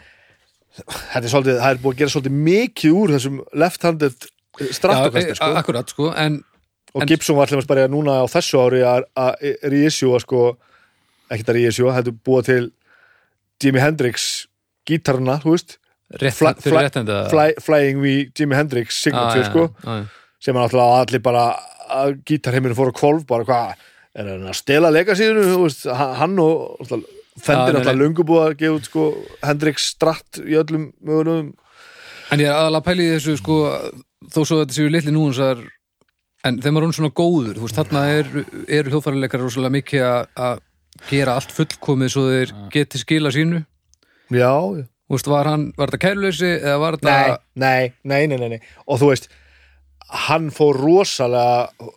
þetta er svolítið, það er búið að gera svolítið mikið úr þessum left-handed já Stratocaster e- sko. akkurat sko en og en- Gibson var allir bara núna á þessu ári að- reissjúa sko ekkert að reissjúa, er búið til Jimi Hendrix gítarna, þú veist rétt, Fly- fly- Flying V Jimi Hendrix signature sko. já, sem er náttúrulega allir bara að gítarheiminu fór að kvolf bara hvað, er hann að stela legasíðinu, hann- og Fendir löngu búið að gefa sko Hendrix stratt í öllum mögulegum. En ég er aðalega að pæla í þessu sko þó svo þetta séu litli núansar en maður er hún svona góður veist, þarna eru er hljóðfærileikar rosalega mikið að gera allt fullkomið svo þeir geti skila sínu. Já, já Veist, var, hann, var þetta kærleysi eða var þetta nei, nei, nei, nei, nei, nei. Og þú veist, hann fór rosalega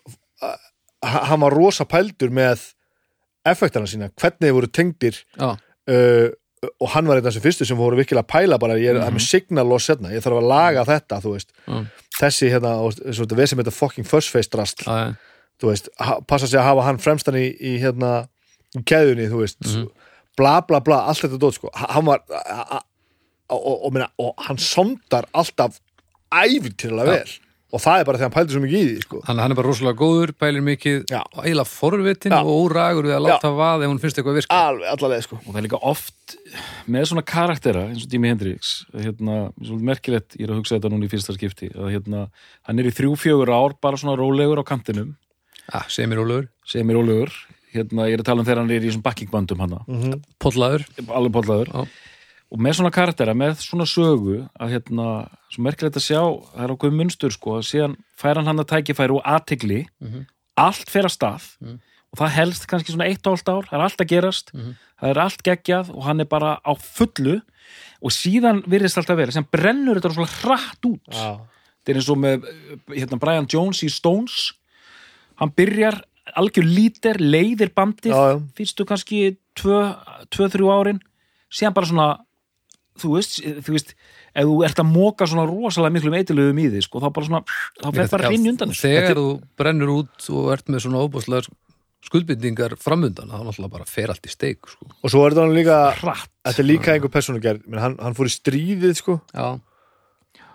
hann var rosa pældur með effektana sína, hvernig þeir voru tengdir Já, uh, og hann var einn af þessu fyrstu sem voru virkilega að pæla bara, ég er mm með signal loss hérna, ég þarf að laga þetta, þú veist. Já, þessi hérna, og við sem þetta fucking first face drast, já, já, þú veist passa sig að hafa hann fremstan í, í hérna í keðunni, þú veist. Mhm. bla bla bla, allt þetta dót sko. Hann var og, og, og, meina, og hann sondar alltaf æfintýrlega vel og það er bara þegar hann pældi svo mikið í því sko. Hann, hann er bara rosalega góður, pælir mikið Já. og eiginlega forvitin Já. og óragur við að láta vað ef hún finnst eitthvað virka. alveg, allavega sko. og það er líka oft með svona karaktera eins og Jimi Hendrix hérna, merkilegt, ég er að hugsa þetta núna í fyrsta skipti að hérna, hann er í þrjú fjögur ár bara svona rólegur á kantinum Ah, segir mér ólegur, sem er rólegur hérna, ég er að tala um þegar hann er í svona backingbandum hana, pollaður. Og með svona karaktera, með svona sögu að hérna, svo merkilegt að sjá það er ákveð munstur sko, að síðan fær hann hann að tækifæri og aðtegli allt fer að stað og það helst kannski svona eitt og allt ár, það er allt að gerast það er allt geggjað og hann er bara á fullu og síðan virðist alltaf verið, sem brennur þetta svona hratt út. Já. þetta er eins og með hérna, Brian Jones í Stones. Hann byrjar algjör lítir, leiðir bandið Já, já. fyrstu kannski 2-3 árin. Síðan bara svona þú veist, þú veist ef þú ert að móka svona rosalega miklum eitilöfum í því sko, þá bara svona, þá fer bara rinni undan þessu. Þegar þú brennur út og ert með svona óbúslegar skuldbindingar framundan, þá náttúrulega bara fer allt í steik, sko. og svo er þetta hann líka hratt þetta er líka einhver persónugerð menn hann, hann fór í stríðið sko Já,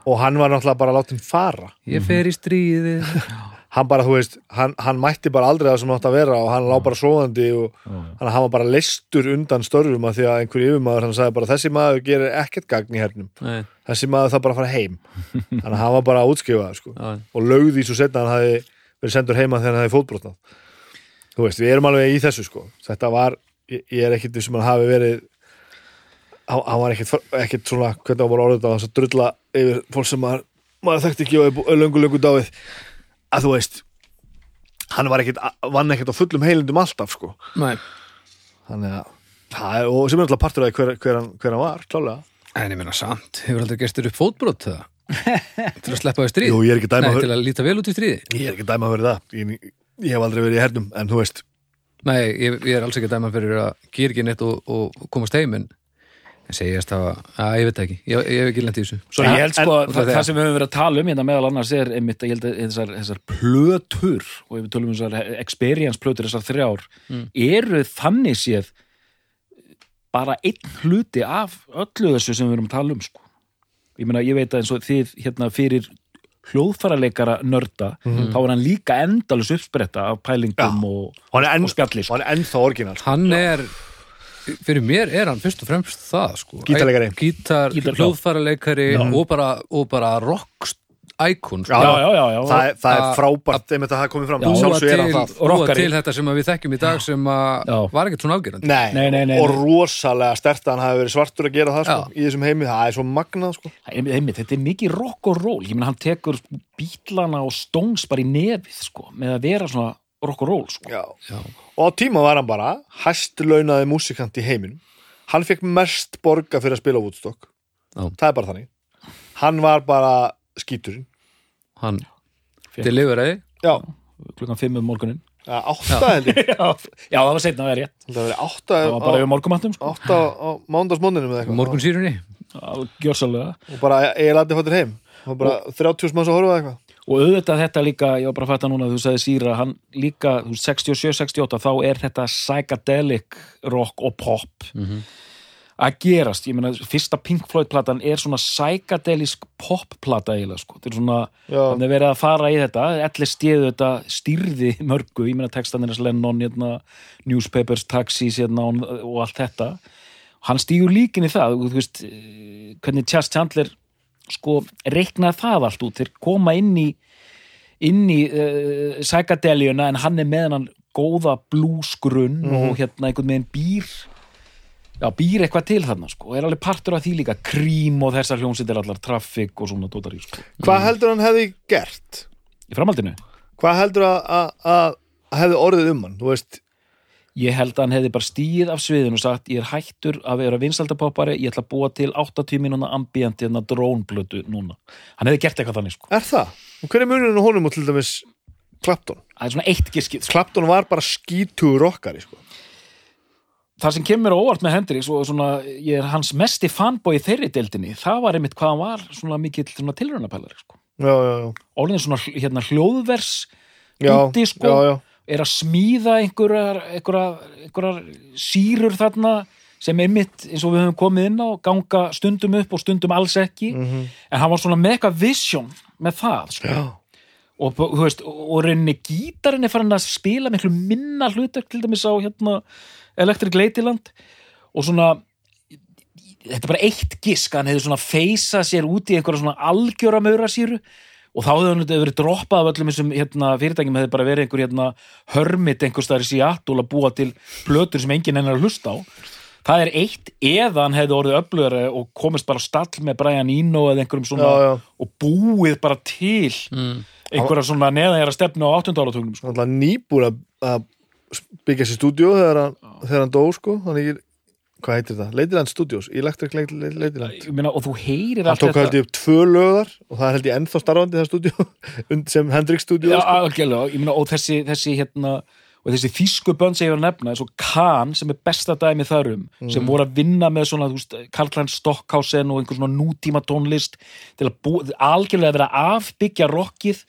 og hann var náttúrulega bara látin fara ég fer í stríðið. [laughs] hann bara, þú veist, hann, hann mætti bara aldrei það sem hann átt að vera og hann lá bara svoðandi og hann, var bara leistur undan störfum að því að einhver yfirmaður hann sagði bara þessi maður gerir ekkert gagn í hernum. Nei, þessi maður það bara fara heim. [laughs] Þannig að hann var bara að útskrifa það sko. og lögði svo setna hann hafi verið sendur heima þegar hann hafi fótbrotnað. Þú veist, við erum alveg í þessu sko. þetta var, ég, ég er ekkit sem hann hafi verið hann, var ekkit svona, hvernig hann var orðið að þú veist hann var ekkit, vann ekkit á fullum heilindum alltaf sko, Nei. þannig að það og sem er alltaf partur af hver, hver, hann, hver hann var, klálega En ég meina samt, hefur aldrei gestur upp fótbrot það? [laughs] til að sleppa við stríð? Jú, ég er ekki dæma Nei, til að líta vel út í stríði? ég er ekki dæma að vera það ég, ég hef aldrei verið í hernum, en þú veist Nei, ég, ég er alls ekki dæma fyrir að gera ekki neitt og, og komast heim en en segjast að, að ég veit ekki ég, ég hef ekki lent í þessu Svo ég held sko En- að en- það, það sem við höfum verið að tala um hérna meðal annars er einmitt að ég held að þessar, þessar plötur og ef við tölum um þessar experience plötur þessar þrjár eru þannig séð bara einn hluti af öllu þessu sem við erum að tala um sko. ég meina ég veit að eins og þið hérna fyrir hljóðfæraleikara nörda þá er hann líka endalus uppspretta af pælingum og, og hann er, enn, og spjalli sko. og hann er ennþá orginal sko. Hann er fyrir mér er hann fyrst og fremst það sko. Gítarleikari. Gítar, Gítar- hljóðfæraleikari og bara, og bara rock icon sko. já, já, já, já. það, er- það er frábært einmitt að það komið fram er til, þetta sem að við þekkjum í dag sem var ekkert svona afgerandi Nei, Nei, nei, nei, og nei. rosalega stert að hann hafi verið svartur að gera það sko, í þessum heimi, það er svo magnað sko. Þetta er mikið rock og roll hann tekur bítlana og stóns bara í nefið sko, með að vera svona rock og roll sko. Já. Já. og á tíma var hann bara hæst launaði músikant í heiminum. Hann fekk mest borga fyrir að spila á Woodstock. Já. það er bara þannig. Hann var bara skíturinn. Hann deliveraði já, klukkan 5 um morgunin ja, átta held ég. [laughs] Já, já, það var setna, það er rétt. Það var átta það var bara á, yfir morgumattum sko. átta á mándagsmóninum eða eitthvað. Morgun sírunni gjörsalega og bara ég lati hóttir heim. Og bara 30 manns að horfa eitthvað og auðvitað þetta líka, ég var bara að fatta núna þú sagði Sýra, hann líka þú veist, 67-68, þá er þetta psychedelic rock og pop að gerast, ég meina fyrsta Pink Floyd platan er svona psychedelisk pop plata eiginlega sko, þetta er svona þannig verið að fara í þetta. Allir stíðu þetta stýrði mörgu ég meina textan er Lennon, hérna, newspapers, taxis hérna, og allt þetta. Hann stígur líkin í það. Þú veist, eh, hvernig Chas Chandler sko reiknaði það allt út. Þeir koma inn í inn í uh, psychedeljuna en hann er með hann góða blúsgrunn og hérna einhvern veginn býr já, býr eitthvað til þarna sko. Og er alveg partur af því líka. Krím og þessar hljómsýttir allar traffik og svona dótar í sko. Hvað heldur hann hefði gert? Í framhaldinu? Hvað heldur að hefði orðið um hann? Þú veist, ég held að hann hefði bara stíð af sviðinu og sagt ég er hættur að vera vinsældapoppari ég ætla að búa til 80 mínúna ambient hérna drónblötu núna hann hefði gert eitthvað þannig sko er það? og hver er munurinn á honum og til dæmis Clapton? það er svona eitt giskið sko. Clapton var bara skítugur rockari sko. það sem kemur óvart með Hendrix og svona, ég er hans mesti fanboy í þeirri deildinni, það var einmitt hvað hann var svona mikill svona tilraunapælari sko. já, já, já, orðin svona hérna, hljóðvers já, úti sko, já, já. Er að smíða einhverjar, einhverjar, einhverjar sýrur þarna sem einmitt eins og við höfum komið inn á ganga stundum upp og stundum alls ekki Mhm. en hann var svona eitthvað vision með það sko. Og, veist, og rauninni gítarinn er farin að spila miklu minna hlutur til dæmis á hérna Electric Ladyland og svona þetta er bara eitt gisk hann hefði svona feisa sér út í einhverja svona algjöra maurasýru og þá hefði hann verið droppað af öllum þessum hérna, fyrirtækjum hefði bara verið einhver hérna, hörmit einhver staðar í Seattle að búa til plötur sem enginn hennar að hlusta á það er eitt eða hann hefði orðið öflugari og komist bara á stall með Brian Eno eða einhverjum svona Já, já. og búið bara til mm. einhverja svona neðanjara stefnu á 18. áratögnum sko. Nýbúin að- byggja sér stúdíó þegar hann, hann dó sko þannig hvað heitir það? Leitirland Studios, Electric Leitirland Ég meina, og þú heyrir hann allt tók held ég upp tvö lögar og það held ég ennþá starfandi það stúdíó [laughs] und- sem Hendrix stúdíó Já, sko. algjörlega, ég meina, og þessi, þessi hérna, og þessi þýsku bönn sem ég var að nefna, eins og Kahn sem er besta dæmi þarum, sem voru að vinna með svona, þú veist, Karl-Heinz Stockhausen og einhver svona nútíma tónlist til að búa, algjörlega að vera að afbyggja rockið,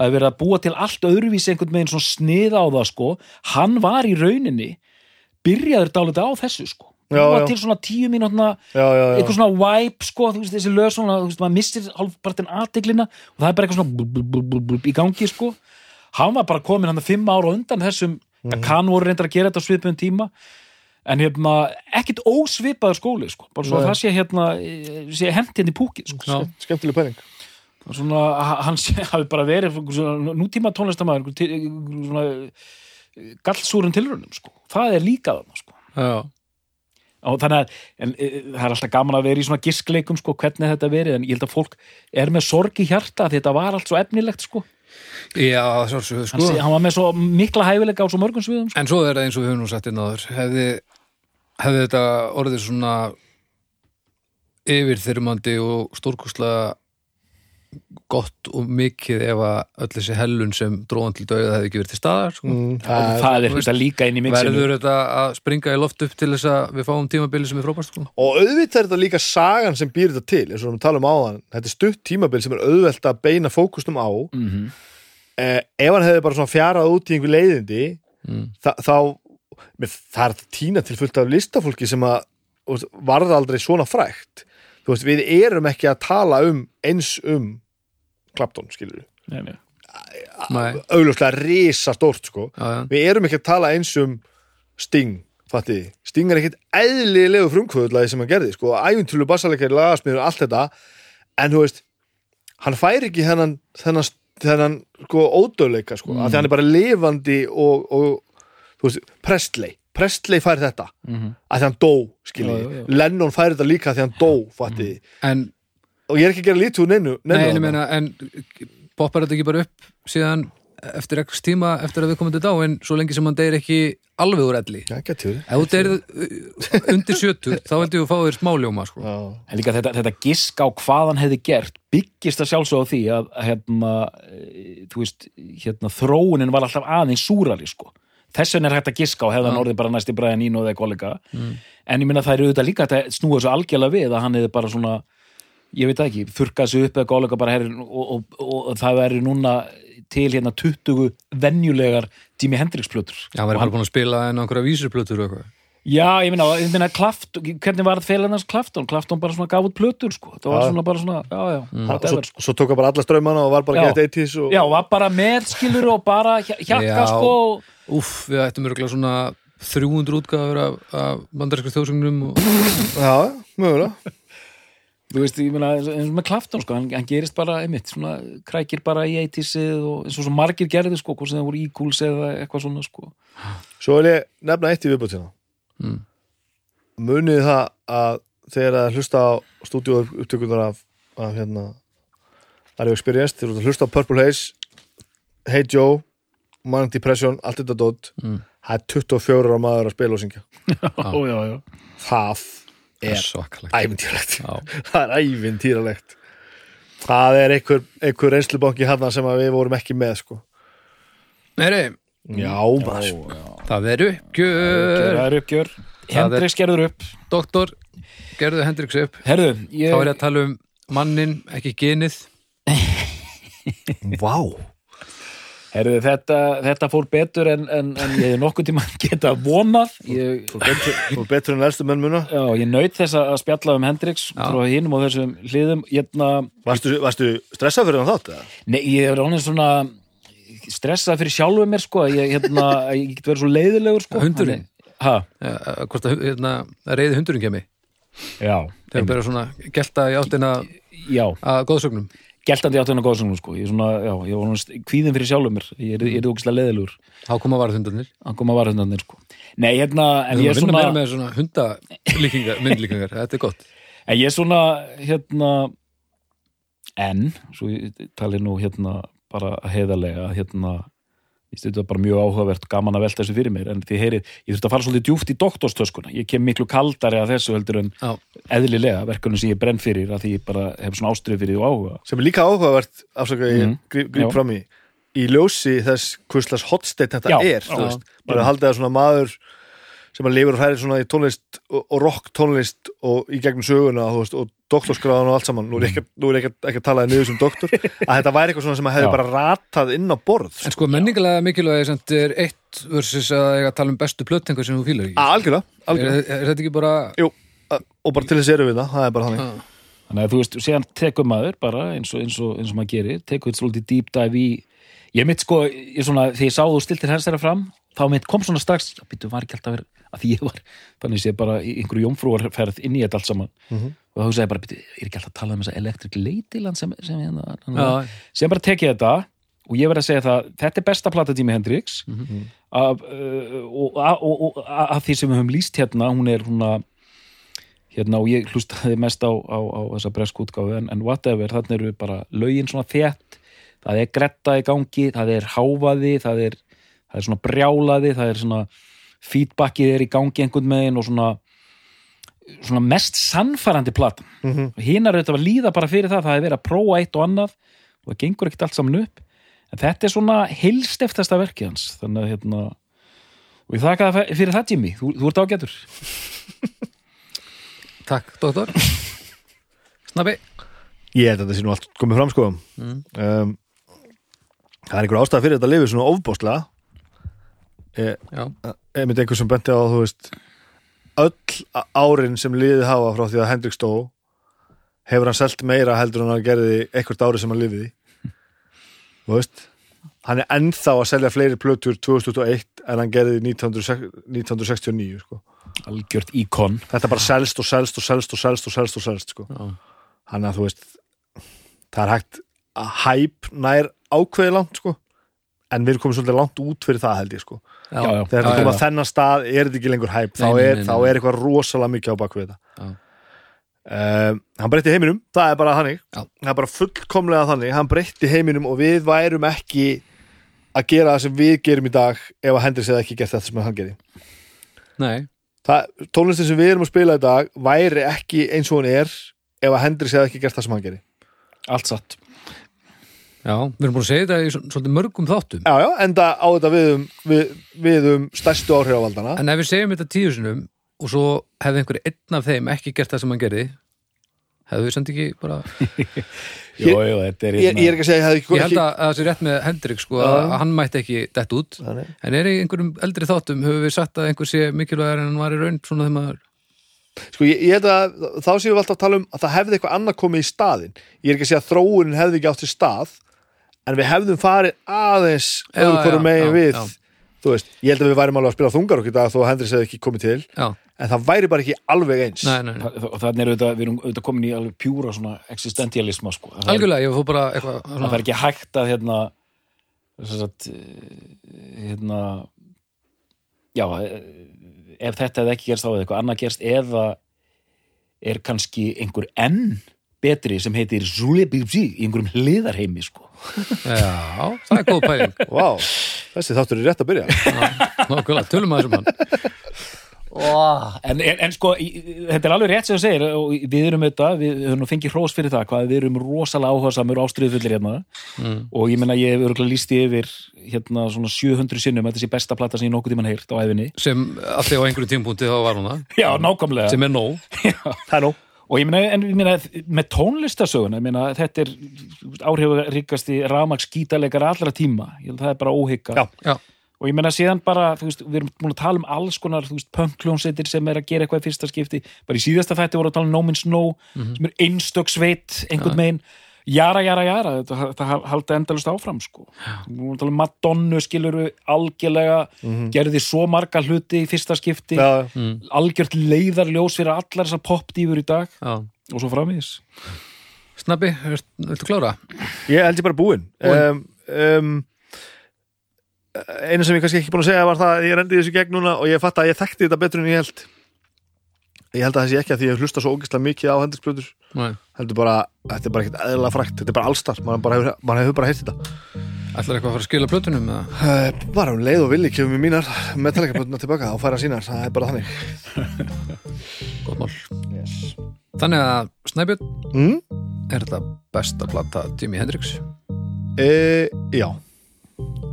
að vera að búa til allt öðruvísi einhvern veginn svona snið á það, sko, hann var í rauninni byrjaður dálítið á þessu, sko búa já. til svona tíu mínútna eitthvað svona vibe sko, þú veist, þessi lög svona, þú veist, maður missir hálfpartin aðteglina og það er bara eitthvað svona blub, blub, blub, blub, blub, í gangi sko. Hann var bara komin hann fimm ára undan þessum mm. kann voru reyndar að gera þetta á svipuðum tíma en hérna, ekkit ósvipaður skóli sko, bara svo Nei. að það sé hérna sé hent hérna í púkið sko. Skemmtileg Og svona, ha- hann sé, [laughs] hafi bara verið svona, nútíma tónlistamæður svona gallsúrun tilraunum sko, það er líka þarna sko. Já, og þannig að en, e, það er alltaf gaman að vera í svona giskleikum sko, hvernig þetta verið, en ég held að fólk er með sorg í hjarta því þetta var allt svo efnilegt sko. já svo, svo, hann, sko. sé- hann var með svo mikla hæfileika á svo mörgum sviðum sko. En svo er það eins og við höfum nú sagt inn áður hefði, hefði þetta orðið svona yfirþyrmandi og stórkostlega gott og mikið ef að öll þessi hellun sem dróðan til dauða hefði ekki verið til staðar sko. mm, og það er þetta líka inn í mixinu verður þetta að springa í loft upp til þess að við fáum tímabili sem er frábært sko. og auðvitað er þetta líka sagan sem býr þetta til eins og við talum á þann þetta er stutt tímabil sem er auðvelt að beina fókustum á mm -hmm. eh, ef hann hefði bara svona fjarað út í einhver leiðindi mm. þá með, það er tína til fullt af listafólki sem að varða aldrei svona frægt þú veist, við erum ekki að tala um eins um Clapton, skilur við nei, nei. Nei, augljóslega risa stórt, sko já, já. við erum ekki að tala eins um Sting, fattiði Sting er ekkit eðlilegu frumkvöðlaði sem hann gerði, sko, æfintölu bassalegari lagasmiður og allt þetta, en þú veist hann fær ekki þennan þennan, þennan sko, ódöðleika sko, mm. að því hann er bara lifandi og, og þú veist, Prestley Prestley fær þetta, Mhm. að því hann dó Já, já, skilji, já. Lennon fær þetta líka að því hann dó, fattiði, En, og ég er ekki að gera lítið úr neinu, nei, neinu þarna. meina, en poppar þetta ekki bara upp síðan eftir ekki tíma eftir að við komum til dá en svo lengi sem hann deyr ekki alveg úr elli við Ef þú deyrið uh, undir sjötur þá held ég að fá þér smáljóma sko. Já, en líka þetta, þetta gisk á hvað hann hefði gert byggist að sjálfsögða því að hérna, eh, þú veist, hérna þróunin var alltaf aðeins súrari sko. þess vegna er hægt að giska og hefði hann orðið bara næsti bræðin ín og eða kollega en ég minna það er auðvitað líka að snúa þessu algjörlega við að hann hefði bara svona ég veit það ekki, þurkað sig upp eða kollega bara herri, og, og, og, og það veri núna til hérna 20 venjulegar Jimi Hendrix plötur Já, verið bara búin að spila en einhverja vísurplötur og eitthvað Já, ég meina, ég meina Klaft, hvernig var það félagnas Klafton? Klafton bara svona gaf út plötur, sko. Það var svona bara svona, já, já, svo, whatever, sko. svo tók hann bara alla strömmana og var bara gett eittis og Já, var bara með skilur og bara hja- hjakka, sko. Úff, við ættum örgulega svona 300 útgáður af, af og... já, mögulega Þú veist, ég meina, eins og og með Klafton, sko, hann, hann gerist bara, einmitt, svona, krækir bara í 80sið og eins og svo margir gerði, sko, hvort sem það voru Eagles eða eitthvað svona, sko. Svo vil ég nefna eitt í viðbútt hérna Mm. Munið það að þegar að hlusta á stúdíu upptökunar af, af hérna Are You Experienced, þegar þú hlusta á Purple Haze Hey Joe Manic Depression, allt þetta dót Mm. það er 24 ára maður að spila og syngja [laughs] Já, já, já. Það er ævintýralegt. [laughs] Það er ævintýralegt. Það er einhver, einhver reynslubanki hann sem að við vorum ekki með sko. Nei, nei, já, Já, já. það er uppgjör. Það er uppgjör. Hendrix gerður upp. Doktor, gerðu Hendrix upp. Herðu, ég... Þá er ég að tala um mannin, ekki genið. Vá Herðu, þetta, þetta fór betur en, en, en ég hef nokkuð tíma [laughs] geta vonað. Ég, og betur en elstu menn muna. Já, ég naut þess að spjalla um Hendrix frá hinum og þessum hliðum. Hérna, Varstu, varstu stressað fyrir hann þátt? eða? nei, ég er ánum svona stressað fyrir sjálfu mér sko ég, hérna, [laughs] ég get verið svo leiðilegur sko. Hundurinn? hvort að hérna, reyði hundurinn kemi já, þegar byrja svona gelta í áttina já. að góðsögnum geltandi átt hennar góðsögnum sko. Ég, svona, já, ég var svona kvíðin fyrir sjálfum mér. Ég er, er ógislega leiðilegur. Þá koma varðhundarnir. Að koma varðundanir sko. Nei, hérna, en ég er að svona með svona hundalíkingar, myndlíkingar, þetta er gott. En ég er svona, hérna, en, svo ég tali nú hérna bara heiðarlega, hérna, ég stuði það bara mjög áhugavert, gaman að velta þessu fyrir mér, en því heyrið, ég þurfti að fara svolítið djúft í doktorstöskuna, ég kem miklu kaldari að þessu heldur en Já, eðlilega verkunum sem ég brenn fyrir að því ég bara hef svona ástrið fyrir því og áhuga. sem er líka áhugavert afsaka ég Mhm. gríp, Já. gríp fram í í ljósi þess hvurslags hotsteit þetta Já, er já. þú veist, haldið að svona maður sem að lifur og hræðir svona í tónlist og, og rock tónlist og í gegnum söguna veist, og doktorskráðan og allt saman nú er ekki, nú er ekki, ekki að tala niður sem doktor [laughs] að þetta væri eitthvað svona sem að hefði Já. bara ratað inn á borð en sko menningalega mikilvægi sem er eitt versus að tala um bestu plöttingu sem þú fýlar ekki Að, algjörlega, er, algjörlega. er þetta ekki bara Jú, og bara til þess erum við það, það er bara þannig Já. Þannig að þú veist, síðan tekur maður bara eins og, eins og, eins og maður gerir, tekur þetta svolítið deep dive í, ég mitt sko, ég svona, þegar ég sá þú stiltir hans þeirra fram, þá mitt kom svona strax, býttu, var ekki alltaf verið, að því ég var, þannig sé bara í einhverju jómfrúarferð inn í þetta allt saman, og þá hugsaði ég bara, býttu, er ekki alltaf að tala um þessa electric ladyland sem, sem, hérna, Já. sem bara tekið þetta, og ég verð að segja það, þetta er besta platatími Hendrix, af, uh, og, og, og, af því sem við höfum líst hérna, hún er svona, hérna og ég hlustaði mest á, á, á þessa breskútgáfu en, en whatever, þannig eru bara lögin svona þétt, það er gretta í gangi, það er háfaði, það er, það er svona brjálaði, það er svona feedbackið er í gangi einhvern megin og svona svona mest sannfærandi platan. Mm -hmm. hinar auðvitað að líða bara fyrir það það er verið að prófa eitt og annað og það gengur ekkert allt saman upp. En þetta er svona heilsteftasta verkið hans þannig að hérna og ég þakka það fyrir það Jimmy, þú, þú ert ágætur. [laughs] Takk, doktor. Snabbi. Ég held að þetta sé nú allt komið fram sko. Mm. um, Það er einhver ástæða fyrir þetta lifið svona ofbóstlega ég myndi einhver sem benti á þú veist öll árin sem liðið hafa frá því að Hendrik stó hefur hann selt meira heldur en hann gerði eitthvað ári sem hann lifiði þú veist hann er ennþá að selja fleiri plötur 2021 en hann gerði 1906 1969 sko. algjört íkon. Þetta bara selst og selst og selst og selst og selst og selst sko. hann að þú veist það er hægt að hæp nær ákveði langt sko en við erum komið svolítið langt út fyrir það held ég sko. Já, Já, þegar við komum að þennan stað er þetta ekki lengur hæp þá, þá er eitthvað rosalega mikið á bakvið þetta. Um, hann breytti heiminum það er bara þannig. Það er bara fullkomlega þannig. Hann breytti heiminum og við værum ekki að gera það sem við gerum í dag ef að Hendrix hefði ekki gert þetta sem hann gerði. Nei, það, tónlistin sem við erum að spila í dag væri ekki eins og hún er ef að Hendrix hefði ekki gert það sem hann gerði. Allt satt já, við erum búin að segja þetta í svol- svolítið mörgum þáttum. Já já, enda á þetta við um, við, við um stærstu áhrifavaldana. En ef við segjum þetta tíu sinum og svo hefði einhver einn af þeim ekki gert það sem hann gerði hefðu við samt ekki bara [laughs] Jó, jó, þetta er ég, ég er ekki að segja hefði ekki, Ég held að að það sé rétt með Hendrik sko, að að hann mætti ekki dett út. Nei. en er í einhverjum eldri þáttum höfum við sagt að einhver sé mikilvægur en hann var í raun svona þegar maður Sko ég, ég held að þá séum við alltaf að tala um að það hefði eitthvað annað komið í staðinn. Ég er ekki að segja að þróunin hefði ekki átt í stað En við hefðum farið aðeins öðru hverju megin já, við já. Þú veist, ég held að við værim alveg að spila þungar okkur að Hendris hefði ekki komið til Já, En það væri bara ekki alveg eins nei, nei, nei. og þannig er auðvitað, við erum auðvitað komin í alveg pjúra svona existentialisma sko. það Algjörlega, ég fór bara eitthvað það er ekki hægt að hérna sem sagt, eh, hérna já eh, ef þetta hefði ekki gerst þá hefði eitthvað annað gerst eða er kannski einhver enn betri sem heitir Zulebibzi í einhverjum hliðarheimi sko. Já, það er góð pæling. [laughs] Vá, þessi þáttur er rétt að byrja. Nákvæmlega, tölum að þessum hann. En, en, en sko, þetta er alveg rétt sem þú segir og við erum auðvitað, við höfum nú fengið hrós fyrir það hvað við erum rosalega áhugasamur ástriðfullir hérna. Mm. og ég meina ég hef örgulega líst yfir hérna svona 700 sinnum þetta sé besta plata sem ég nokkuð tímann heyrt á æfinni sem alltaf á einhverju tímpúnti þá var hún það. Já, nákvæmlega. Sem er nóg. [laughs] Það er nú og ég meina, en ég meina með tónlistasöguna, ég meina þetta er áhrifaríkasti rafmaks gítarleikar allra tíma, ég held að það er bara óhygga Já. Já, og ég meina síðan bara, þú veist, við erum búin að tala um alls konar, þú veist, punkljónsettir sem er að gera eitthvað í fyrsta skipti, bara í síðasta þætti voru að tala um No Means No, sem er einstök sveit, einhvern megin jara, jara, jara, þetta, þetta haldi endalust áfram, sko. Við vorum að tala um Madonnu, skiluru, algjörlega gerði svo marga hluti í fyrsta skipti, Já, algjört leiðarljós fyrir allar þessar popdífur í dag. Já. Og svo framvís Snabbi, viltu klára? ég held ég bara búinn. Um, um, einu sem ég kannski ekki búin að segja var það að ég rendi þessu gegn núna og ég fatt að ég þekkti þetta betur en ég held ég held að þessi ekki að því ég hlusta svo ógislega mikið á Nei. heldur bara, þetta er bara ekkert eðlilega frækt þetta er bara allstar, maður bara hefur, bara heyrt þetta Ætlar eitthvað að fara að skila plötunum? eða? uh, bara um leið og villi kemur mér mínar metallica tilbaka og færa sínar, það er bara þannig [laughs] Gott mál yes. Þannig að Snæbjörn, mm? er þetta besta plata Jimi Hendrix? e, já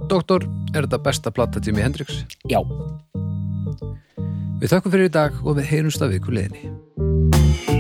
Doktor, er þetta besta platta Jimi Hendrix? Já. Við þakkum fyrir í dag og við heyrumst af ykkur leðinni.